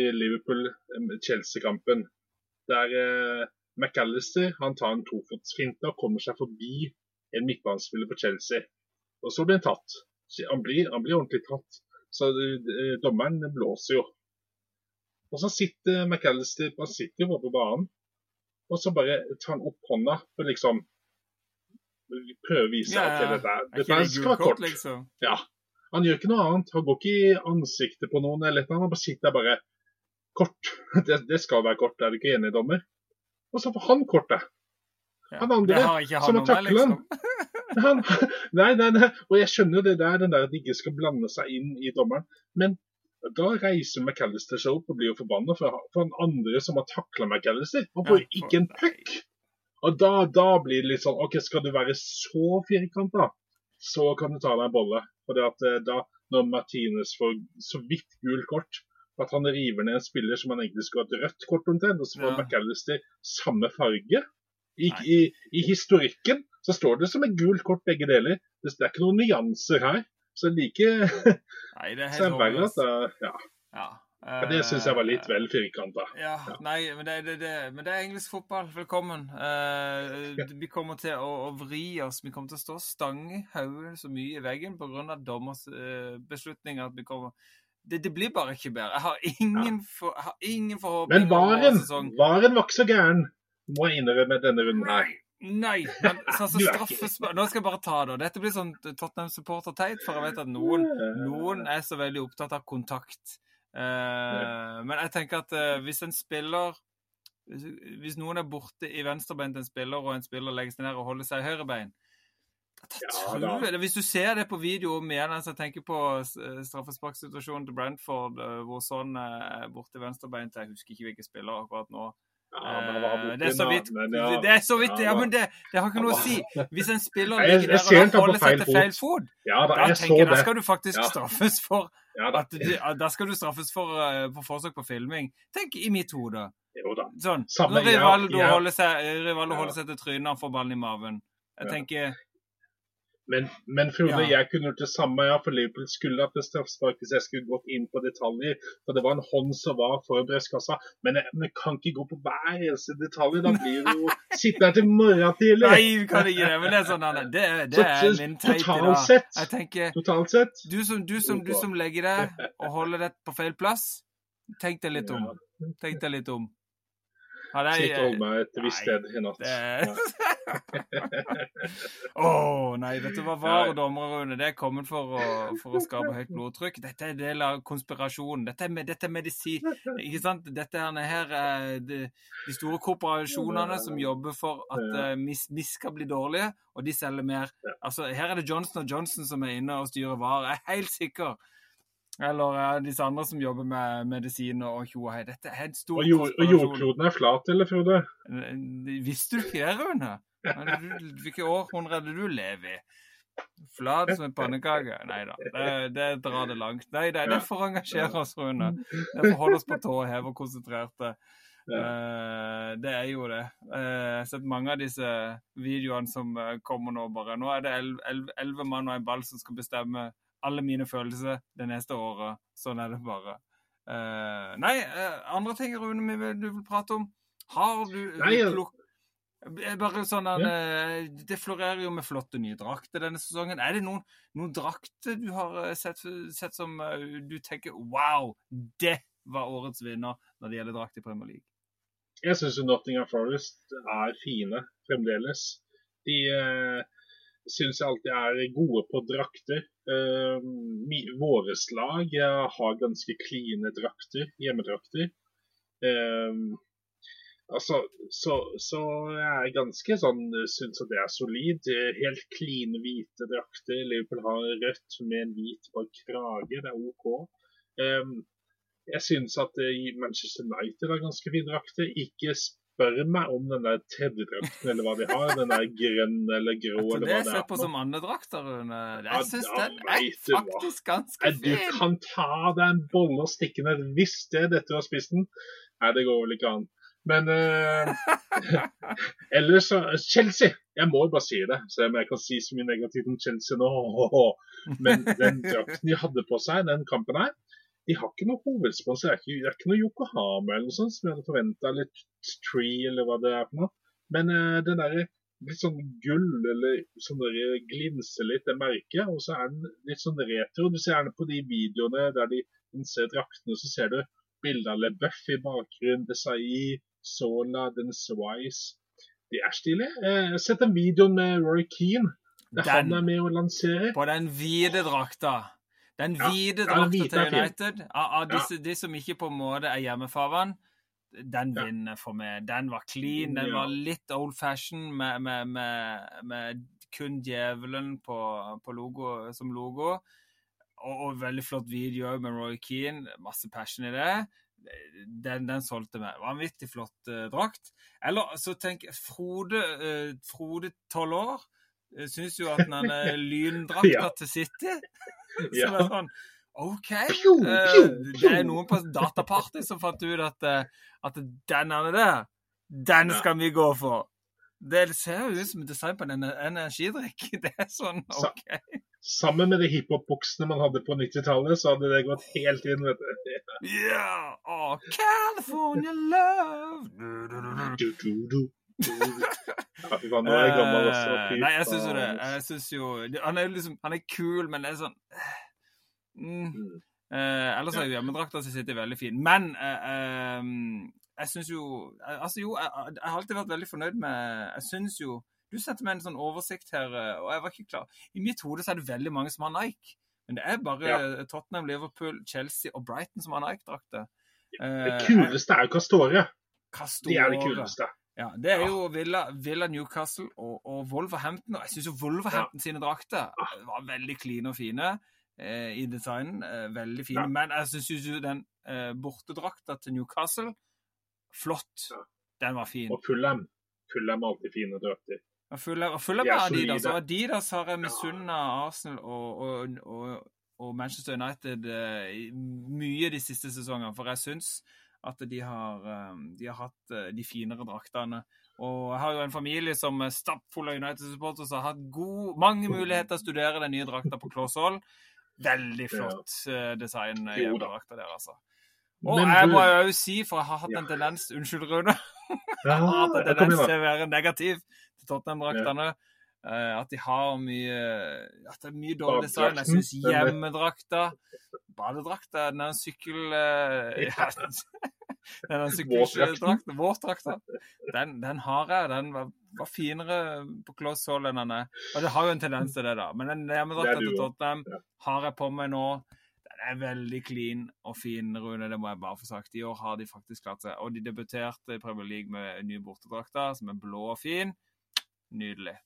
i Liverpool-Chelsea-kampen der eh, McAllister han tar en tofotsfinte og kommer seg forbi en midtbanespiller på Chelsea. Og så blir han tatt. Han blir, han blir ordentlig tatt. Så uh, dommeren blåser jo. Og så sitter McAllister han sitter jo på banen, og så bare tar han opp hånda for liksom Prøve å vise at ja. dette, er- Er dette det skal være kort. liksom? Ja. Han gjør ikke noe annet. Han går ikke i ansiktet på noen eller noe. Han bare sitter der bare Kort. [LAUGHS] Det, det skal være kort, er du ikke enig, dommer? Og så får han kortet. Ja. Han andre ikke som han har takla han. liksom. [LAUGHS] Han, nei, nei, nei. Og jeg skjønner jo det der, den der at de ikke skal blande seg inn i dommeren. Men da reiser McAllister seg opp og blir jo forbanna for, for han andre som har takla McAllister. Han får Ja, for- ikke en puck! Og da, da blir det litt sånn OK, skal du være så firkanta, så kan du ta deg en bolle. For det at eh, da, når Martinez får så vidt gult kort at han river ned en spiller som han egentlig skulle ha et rødt kort omtrent, og så får Ja. McAllister samme farge. I, i, I historikken så står det som et gult kort begge deler. Det, det er ikke noen nyanser her. Så like [LAUGHS] Nei, det er helt verre at ja. Ja. Uh, Det syns jeg var litt Eh, vel firkanta. Ja, nei, men det, det, det, men det er engelsk fotball. Velkommen. Uh, vi kommer til å, å vri oss. Vi kommer til å stå stange hodet så mye i veggen pga. dommers uh, beslutning at vi kommer det, det blir bare ikke bedre. Jeg har ingen, for, jeg har ingen forhåpninger. Men varen, sesong. varen var ikke så gæren, må jeg innrømme denne runden Nei. Nei, men [LAUGHS] sånn som straffespark Nå skal jeg bare ta det. Dette blir sånn Tottenham-supporter-teit, for jeg vet at noen, noen er så veldig opptatt av kontakt. Uh, men jeg tenker at uh, hvis en spiller hvis, hvis noen er borte i venstrebein til en spiller, og en spiller legger seg ned og holder seg i høyrebein Ja, tror jeg, Hvis du ser det på video altså jeg tenker på eh, straffesparksituasjonen til Brentford, eh, hvor sånn borte i venstrebeint, Jeg husker ikke hvilke spillere akkurat nå. Ja, det Eh, det er så vidt. Det er så vidt, ja, men det, det har ikke noe å si. Hvis en spiller [LAUGHS] ligger der og holder seg til feil fot, da, tenker jeg, da skal du faktisk straffes for at du, Da skal du straffes for for forsøk på filming. Tenk i mitt hode. Sånn. Når Rivaldo holder seg, Rivaldo holder seg til trynet og får ballen i maven. Jeg tenker Men, men Frode, Ja. jeg kunne gjort det samme. Ja, for Liverpool skulle hatt straffespark hvis jeg skulle gått inn på detaljer. For det var en hånd som var for brystkassa. Men jeg, men kan ikke gå på hver eneste detalj. Da blir du jo [LAUGHS] sitte her til morgen tidlig. Nei, vi kan ikke det. Men det er sånn, Anne, det, det er min teit i dag. Jeg tenker totalt sett du som, du, som, du som legger deg og holder deg på feil plass, tenk deg litt om. Tenk deg litt om. Ja, det er- holde meg et visst sted i natt. det- [LAUGHS] Å nei, vet du hva var dommere, Rune? Det er kommet for å, for å skape høyt blodtrykk. Dette er del av konspirasjonen. Dette er, dette er medisin. Ikke sant? Dette her, her er de, de store korporasjonene som jobber for at eh, vi, vi skal bli dårlige, og de selger mer. Altså, her er det Johnson Johnson som er inne og styrer varer. Jeg er helt sikker. Eller eh, disse andre som jobber med medisiner og tjo og hei. Dette er en stor Og, jord, og jordkloden er flat, eller, Frode? Visste du ikke det, Rune? Men du- Hvilke århundre er det du lever i? Flat som en pannekake? Nei da, det, det drar det langt. Nei, det, er derfor å engasjere oss, Rune. Det er for å holde oss på tå og heve og konsentrerte. Eh, det er jo det. Eh, jeg har sett mange av disse videoene som eh, kommer nå bare. Nå er det el- el- elleve mann og en ball som skal bestemme alle mine følelser det neste året. Sånn er det bare. Nei, andre ting Rune vi vil, du vil prate om? Har du Nei, jeg- Bare sånn at, eh, Det florerer jo med flotte nye drakter denne sesongen. Er det noen, noen drakter du har eh, sett, sett som eh, du tenker Wow, det var årets vinner når det gjelder drakt i Premier League? Jeg syns Nottingham Forest er fine fremdeles. De eh, syns jeg alltid er gode på drakter. Eh, våre Våres lag eh, har ganske kline drakter, hjemmedrakter. Eh, altså, så, så jeg er ganske sånn Syns at det er solid. Helt kline hvite drakter. Liverpool har rødt med en hvit bak krage. Det er OK. Um, jeg syns at eh, Manchester United har ganske fine drakter. Ikke spør meg om den der tredjedrakten eller hva de har. Den der grønn eller grå eller det er. det ser er. på som andedrakter, Rune. Jeg syns ja, den er hva. faktisk ganske fin. Du kan ta deg en bolle og stikke ned hvis det er dette du har spist den. Nei, det går vel ikke an. Men eh, [LAUGHS] ellers Chelsea! Jeg må jo bare si det, selv om jeg kan si så mye negativt om Chelsea nå. [LAUGHS] Men den drakten de hadde på seg den kampen her, de har ikke noe hovedsponsor. Det er ikke, noe Yokohama eller noe sånt som jeg hadde forventa, eller Tree eller hva det er for noe. Men eh, den derre litt sånn gull, eller sånn der glinser litt, det merket. Og så er den litt sånn retro. Du ser gjerne på de videoene der de ser draktene, så ser du bilder av LeBuff i bakgrunnen, Desai, Sola, Dennis Wise. De er stilige. har Sett en video med Roy Keane. Det Den. han er med og lanserer. På den hvite drakta. Den Ja, hvite ja, drakta til er. United, av, av disse, de som ikke på en måte er hjemmefarvann, den Ja. vinner for meg. Den var clean, den var litt old fashion med, med, med, med kun djevelen på, på logo, som logo. Og, og veldig flott video med Roy Keane. Masse passion i det. Den, den solgte meg. Vanvittig flott uh, drakt. Eller så tenk Frode, uh, Frode 12 år. uh, Syns jo at den er [LAUGHS] lyndrakta Ja. til City. [LAUGHS] Så det er sånn OK. Eh, det er noen på dataparty som fant ut at, eh, at den er der, den skal vi gå for. Det ser jo ut som design på en en energidrikk. [LAUGHS] Det er sånn OK. Sammen med de hiphop-buksene man hadde på 90-tallet, så hadde det gått helt inn, vet du. Yeah! Oh, California love! Du, du, du. Ja, fy faen, nå er jeg gammel også. Eh, Fy Nei, jeg syns jo det. Jeg synes jo Han er jo liksom Han er kul, men det er sånn mm. Mm. eh, Ellers er hjemmedrakta si sitter veldig fin. Men eh, eh, jeg syns jo eh, Altså, jo, jeg, jeg har alltid vært veldig fornøyd med Jeg syns jo Du sendte meg en sånn oversikt her, eh, og jeg var ikke klar. I mitt hode så er det veldig mange som har Nike. Men det er bare Ja. Tottenham, Liverpool, Chelsea og Brighton som har Nike-drakter. Det kuleste er jo Castore. De er det kuleste. Ja, det er jo Villa, Villa Newcastle og, og Wolverhampton. Og jeg syns jo Wolverhampton sine drakter var veldig kline og fine eh, i designen. Eh, veldig fine. Ja. Men jeg syns jo den eh, bortedrakta til Newcastle flott. Ja. Den var fin. Og Fulham. Fulham er alltid fine drakter. Og følger, av, og full av De er Adidas. Og Adidas har jeg misunna Arsenal og, og, og, og Manchester United eh, mye de siste sesongene. For jeg syns at de har, eh, de har hatt eh, de finere draktene. Og jeg har jo en familie som er stappfull av United-supportere, som har hatt god, mange muligheter til å studere den nye drakta på hold. Veldig flott design i drakta der, altså. Og Men jeg må jo si, for jeg har hatt en tendens Unnskyld, Rune. [LAUGHS] jeg har hatt en jeg tendens til å være negativ Tottenham-draktene. Eh, at de har mye At det er mye dårlig design. Jeg syns hjemmedrakta Badedrakta, den en sykkel... eh, [LAUGHS] ja, [LAUGHS] den er sykkeldrakten. Våtdrakta. Den, den har jeg. Den var, var finere på close hold enn den er. Og det har jo en tendens til det, da. Men den hjemmedrakta til. Tottenham har jeg på meg nå. Den er veldig clean og fin, Rune. Det må jeg bare få sagt. I år har de faktisk klart seg. Og de debuterte i Premier League med nye bortedrakter, som er blå og fin. Nydelig.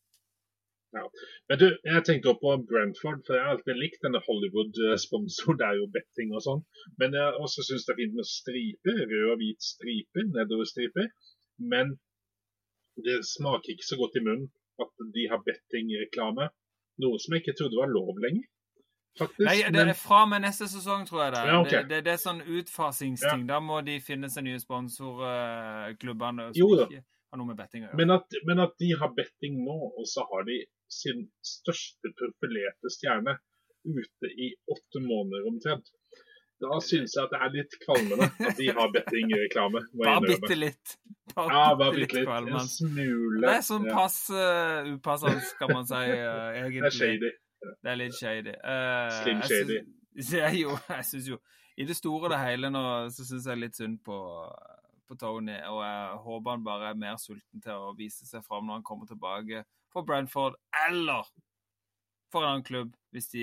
Men du, jeg tenkte også på Brentford, for jeg har alltid likt denne Hollywood-sponsoren. Det er jo betting og sånn. Men jeg også syns det er fint med striper. Rød og hvit striper, nedoverstriper. Men det smaker ikke så godt i munnen at de har bettingreklame. Noe som jeg ikke trodde var lov lenger. faktisk. Nei, det er fra og med neste sesong, tror jeg det. Ja, okay. det, det, det er sånn utfasingsting. Da må de finne seg nye sponsorklubbene som Jo da. ikke har noe med betting å gjøre. Men at, men at de har betting nå, og så har de sin største profilerte stjerne ute i åtte måneder omtrent. Da syns jeg at det er litt kvalmende at de har bettingreklame. Bare bitte litt. Bare Ja, bare bitte litt. litt. En smule. Det er sånn pass uh, upassende, kan man si, uh, egentlig. det er shady. Det er litt shady. Uh, Slim shady. [LAUGHS] Jeg, syns jo, jo I det store og det hele nå så syns jeg litt synd på, på Tony. Og jeg håper han bare er mer sulten til å vise seg fram når han kommer tilbake for Brentford eller for en annen klubb, hvis de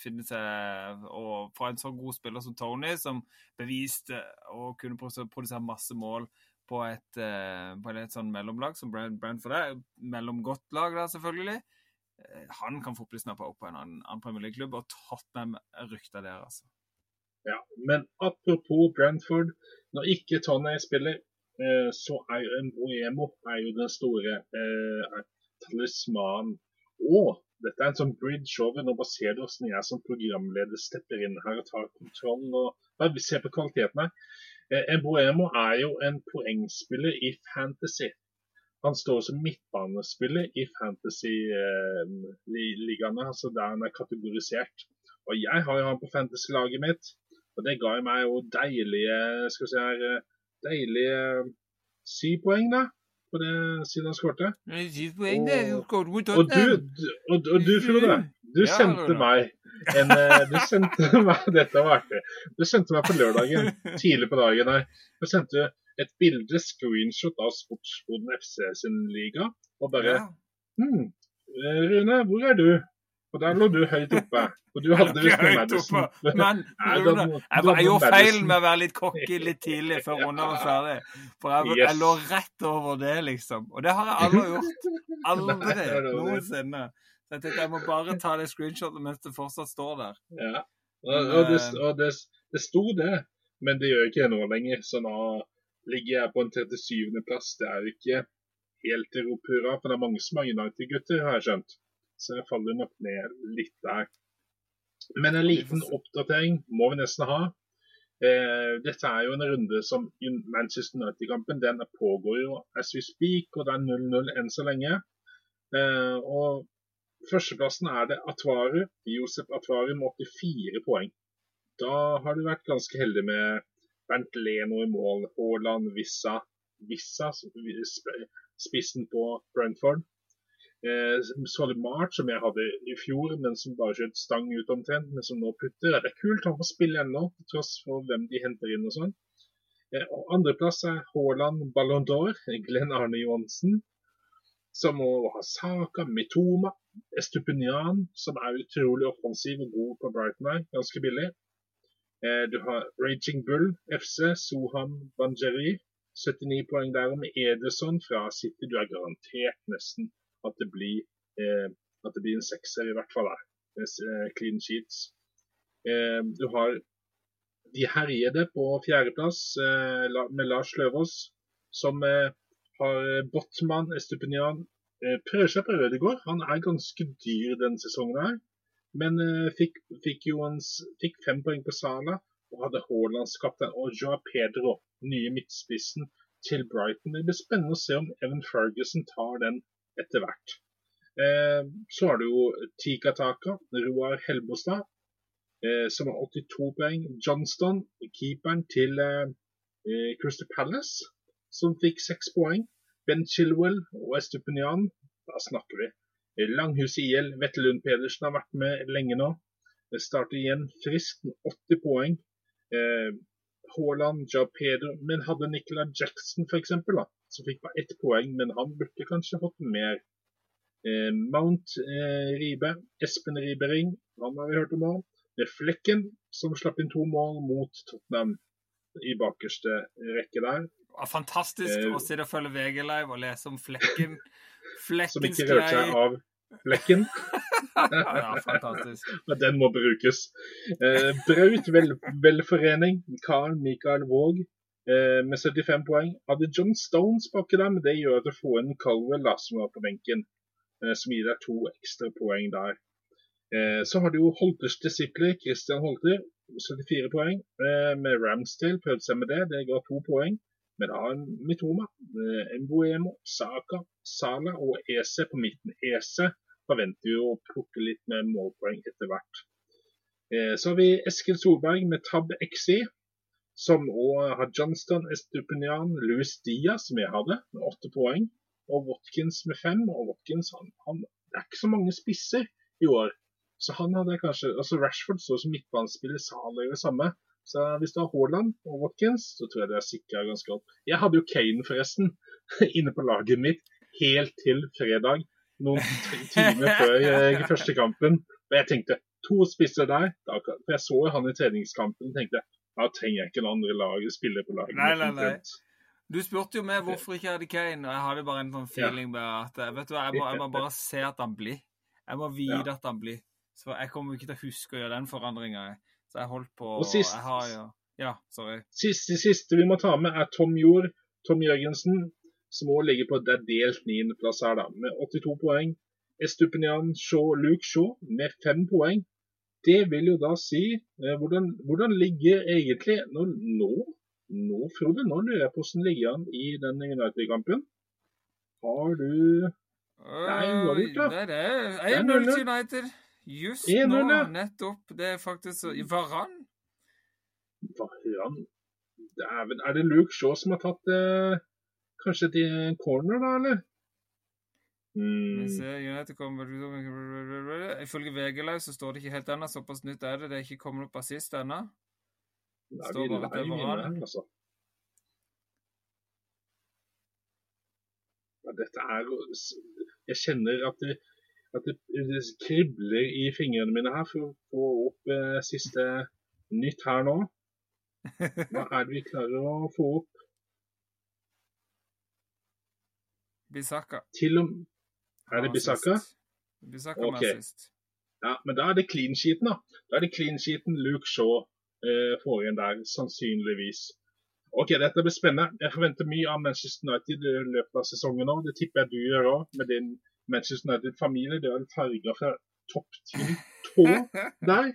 finner seg Og for en så god spiller som Tony, som beviste å kunne produsere masse mål på et, eh, på et sånn mellomlag som Brent- Brentford er. Mellomgodt lag, da, selvfølgelig. Eh, Han kan fort bli snappa opp på en annen, annen Premier League-klubb, og Tottenham rykter der, altså. Ja, men apropos Brentford, når ikke Tony spiller, eh, så er jo Mboemo den store eh, talismanen. Og dette er en sånn bridge over. Nå baserer det du hvordan jeg som programleder stepper inn her og tar kontrollen. og bare Vi ser på kvaliteten her. Eh, Mboemo er jo en poengspiller i fantasy. Han står som midtbanespiller i fantasy-ligaene, altså der han er kategorisert. Og jeg har jo han på fantasy-laget mitt. Og det ga meg jo deilige skal vi si her, eh, deilige syv poeng, da. På det siden han skårte. Og, og du, du- og, og du Frode, du Ja, sendte meg en eh, Du sendte [LAUGHS] meg Dette var artig. Du sendte meg på lørdagen, tidlig på dagen her. Du sendte et bilde, screenshot av Sportsboden FC sin liga, og bare Ja. hm, eh, Rune, hvor er du? Og der lå du høyt oppe. Og du hadde visst noe Madison. Men [LAUGHS] jeg, jeg gjorde feil med å være litt cocky litt tidlig før runden var ferdig. For jeg, jeg lå rett over det, liksom. Og det har jeg aldri gjort. Aldri [LAUGHS] var noensinne. Så jeg tenkte jeg må bare ta det screenshotet mens det fortsatt står der. Ja. Og, og, det, og det, det sto det, men det gjør ikke det nå lenger. Så nå ligger jeg på en 37. plass. Det er jo ikke helt til rop hurra, for det er mange som er United-gutter, har jeg skjønt. Så jeg faller nok ned litt der. Men en liten oppdatering må vi nesten ha. Eh, dette er jo en runde som Manchester United-kampen den pågår jo as we speak, og det er 0-0 enn så lenge. Eh, og Førsteplassen er det Atvaru, Josef Atvaru med 84 poeng. Da har du vært ganske heldig med Bernt Leno i mål, Haaland, Vissa, Vissa spissen på Brentford. Eh, March, som jeg hadde i fjor, men som bare skjøt stang ut omtrent, men som nå putter. Det er kult, han får spille ennå, til tross for hvem de henter inn og sånn. Eh, Andreplass er Haaland Ballon d'Or, Glenn Arne Johansen. Som må ha Saka, Mitoma, Estupinian, som er utrolig offensiv og god på Brighton her, ganske billig. Eh, du har Raging Bull, FC, Soham Banjeri, 79 poeng der. Med Ederson fra City, du er garantert nesten at det blir, eh, at det blir en sekser, i hvert fall der. Eh, clean sheets. Eh, du har de herjede på fjerdeplass eh, med Lars Løvaas, som eh, har eh, Botman, Estupinian, prøver seg på Ødegaard. Han er ganske dyr denne sesongen her. Men fikk, fikk jo fikk fem poeng på Sala og hadde Haalands kaptein og Joa Pedro, nye midtspissen, til Brighton. Det blir spennende å se om Evan Ferguson tar den etter hvert. Eh, så har du jo Tika Taka, Roar Helbostad, eh, som har 82 poeng. Johnston, keeperen til eh, Crystal Palace, som fikk seks poeng. Ben Chilwell og Estupinian, da snakker vi. Langhus IL, Vette Lund Pedersen har vært med lenge nå. Det starter igjen friskt med 80 poeng. Haaland, Ja Pedro, men hadde Nicola Jackson f.eks., som fikk bare ett poeng, men han burde kanskje fått mer. Eh, Mount eh, Ribe, Espen Ribering, han har vi hørt om òg. Med Flekken, som slapp inn to mål mot Tottenham i bakerste rekke der. Fantastisk Eh, å sitte og følge VG Live og lese om Flekken. [LAUGHS] Som ikke rørte seg av Flekken. [LAUGHS] Ja, fantastisk. [LAUGHS] Den må brukes. Eh, Braut vel, velforening, Karl Mikael Våg med 75 poeng. Hadde John Stones baki der, men det gjør at du får en Colwell da, som var på benken. Eh, som gir deg to ekstra poeng der. Eh, så har du jo Holters disipler, Christian Holter, 74 poeng. Eh, med Ramsdale prøvde seg med det, det ga to poeng. Men da har Mitoma, eh, Mbuemo, Saka, Sala og Ese på midten. Ese forventer jo å plukke litt med målpoeng etter hvert. Eh, så har vi Eskil Solberg med Tab XI, som òg har Johnston, Estupinian, Louis Diaz, som jeg hadde, med åtte poeng. Og Watkins med fem. Og Watkins, han, han, det er ikke så mange spisser i år. Så han hadde kanskje altså Rashford så som midtbanespiller, Salah gjør det samme. Så hvis du har Haaland og Watkins, så tror jeg det er sikra ganske godt. Jeg hadde jo Kane, forresten, [LAUGHS] inne på laget mitt helt til fredag. Noen [LAUGHS] timer før eh, første kampen. Og jeg tenkte to spisser der. Da, for jeg så jo han i treningskampen og tenkte da trenger jeg ikke en andre lag, spiller på laget. Nei, nei, nei. Du spurte jo meg hvorfor ikke jeg hadde Kane, og jeg hadde bare en sånn feeling med at vet du, jeg må, jeg må bare se at han blir. Jeg må vite ja. at han blir. Så jeg kommer ikke til å huske å gjøre den forandringa. Så jeg holdt på Og sist, jeg har jo, Ja, sorry. Siste, siste vi må ta med, er Tom Jord. Tom Jørgensen, som òg ligger på det delt niendeplass her, da, med 82 poeng. Estupinian Shaw, Luke Shaw med fem poeng. Det vil jo da si eh, hvordan, hvordan, ligger egentlig Nå, nå, nå Frode, nå lurer jeg på hvordan ligger han i den United-kampen. Har du Nei, uavgjort, da. Det er 1-0 til United. Just nå, nettopp. Det er faktisk så Varan? Varan Dæven. Er det Luke Shaw som har tatt eh, kanskje til corner, da, eller? Mm. Ifølge VG så står det ikke helt ennå. Såpass nytt er det. Det er ikke kommet opp assist ennå. At det er Varan. Altså. Ja, dette er Jeg kjenner at det at det, det, kribler i fingrene mine her for å få opp eh, siste nytt her nå. [LAUGHS] Hva er det vi klarer å få opp? Bisaka. Til og Er det Bisaka? Bisaka okay. sist. Ja, men da er det clean sheeten, da. Da er det clean sheeten Luke Shaw eh, får igjen der, sannsynligvis. Ok, dette blir spennende. Jeg forventer mye av Manchester United i løpet av sesongen nå. Det tipper jeg du gjør òg, med din Manchester United-familie. Det er en farger fra topp til tå der.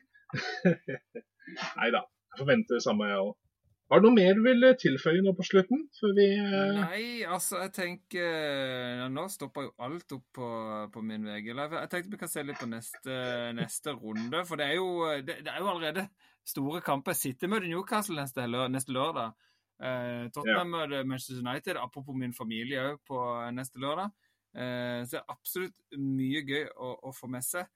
[LAUGHS] Nei da. Jeg forventer det samme, jeg òg. Har du noe mer du vil tilføye nå på slutten? Vi, uh... Nei, altså, jeg tenker Nå stopper jo alt opp på, på min VG. Jeg tenkte vi kan se litt på neste, neste runde. For det er, jo, det, det er jo allerede store kamper. City møter Newcastle neste, neste lørdag. Eh, Tottenham ja. møter Manchester United, apropos min familie òg, på neste lørdag. Eh, så det er absolutt mye gøy å, å få med seg.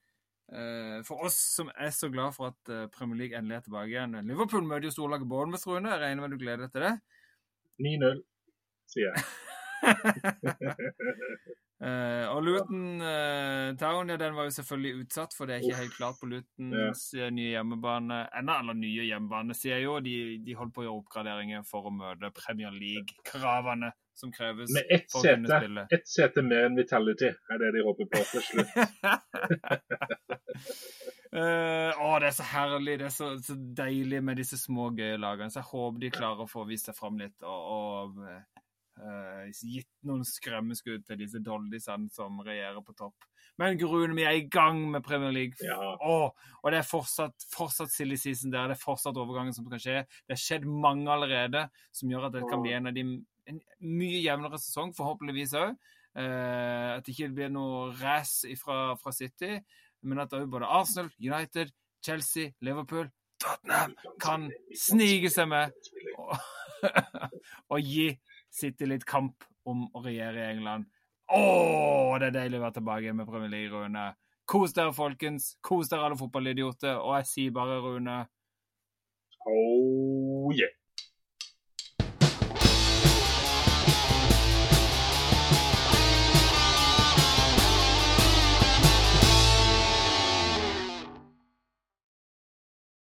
Eh, for oss som er så glad for at eh, Premier League endelig er tilbake igjen. Liverpool møter jo storlaget Bournemouth, Rune. Jeg regner med du gleder deg til det? 9-0, sier jeg. uh, [LAUGHS] og Luton uh, Town ja, den var jo selvfølgelig utsatt, for det er ikke helt klart på Lutons ja. nye hjemmebane ennå. Eller nye hjemmebane, sier jeg jo. De, de holder på å gjøre oppgraderinger for å møte Premier League-kravene som kreves. Med ett sete, ett sete mer enn Vitality er det de håper på til slutt. uh, [LAUGHS] å, det er så herlig. Det er så, så, deilig med disse små, gøye lagene. Så jeg håper de klarer å få vist seg fram litt og, og uh, gitt noen skremmeskudd til disse doldisene som regjerer på topp. Men Grune, vi er i gang med Premier League. Ja. Åh, og det er fortsatt, fortsatt silly season der. Det er fortsatt overgangen som kan skje. Det har skjedd mange allerede som gjør at det kan bli en av de en mye jevnere sesong, forhåpentligvis òg. Eh, at det ikke blir noe race fra, fra City, men at òg både Arsenal, United, Chelsea, Liverpool, Tottenham kan snike seg med og, [LAUGHS] og gi City litt kamp om å regjere i England. Å, det er deilig å være tilbake med Premier League, Rune. Kos dere, folkens. Kos dere, alle fotballidioter. Og jeg sier bare, Rune Oh yeah.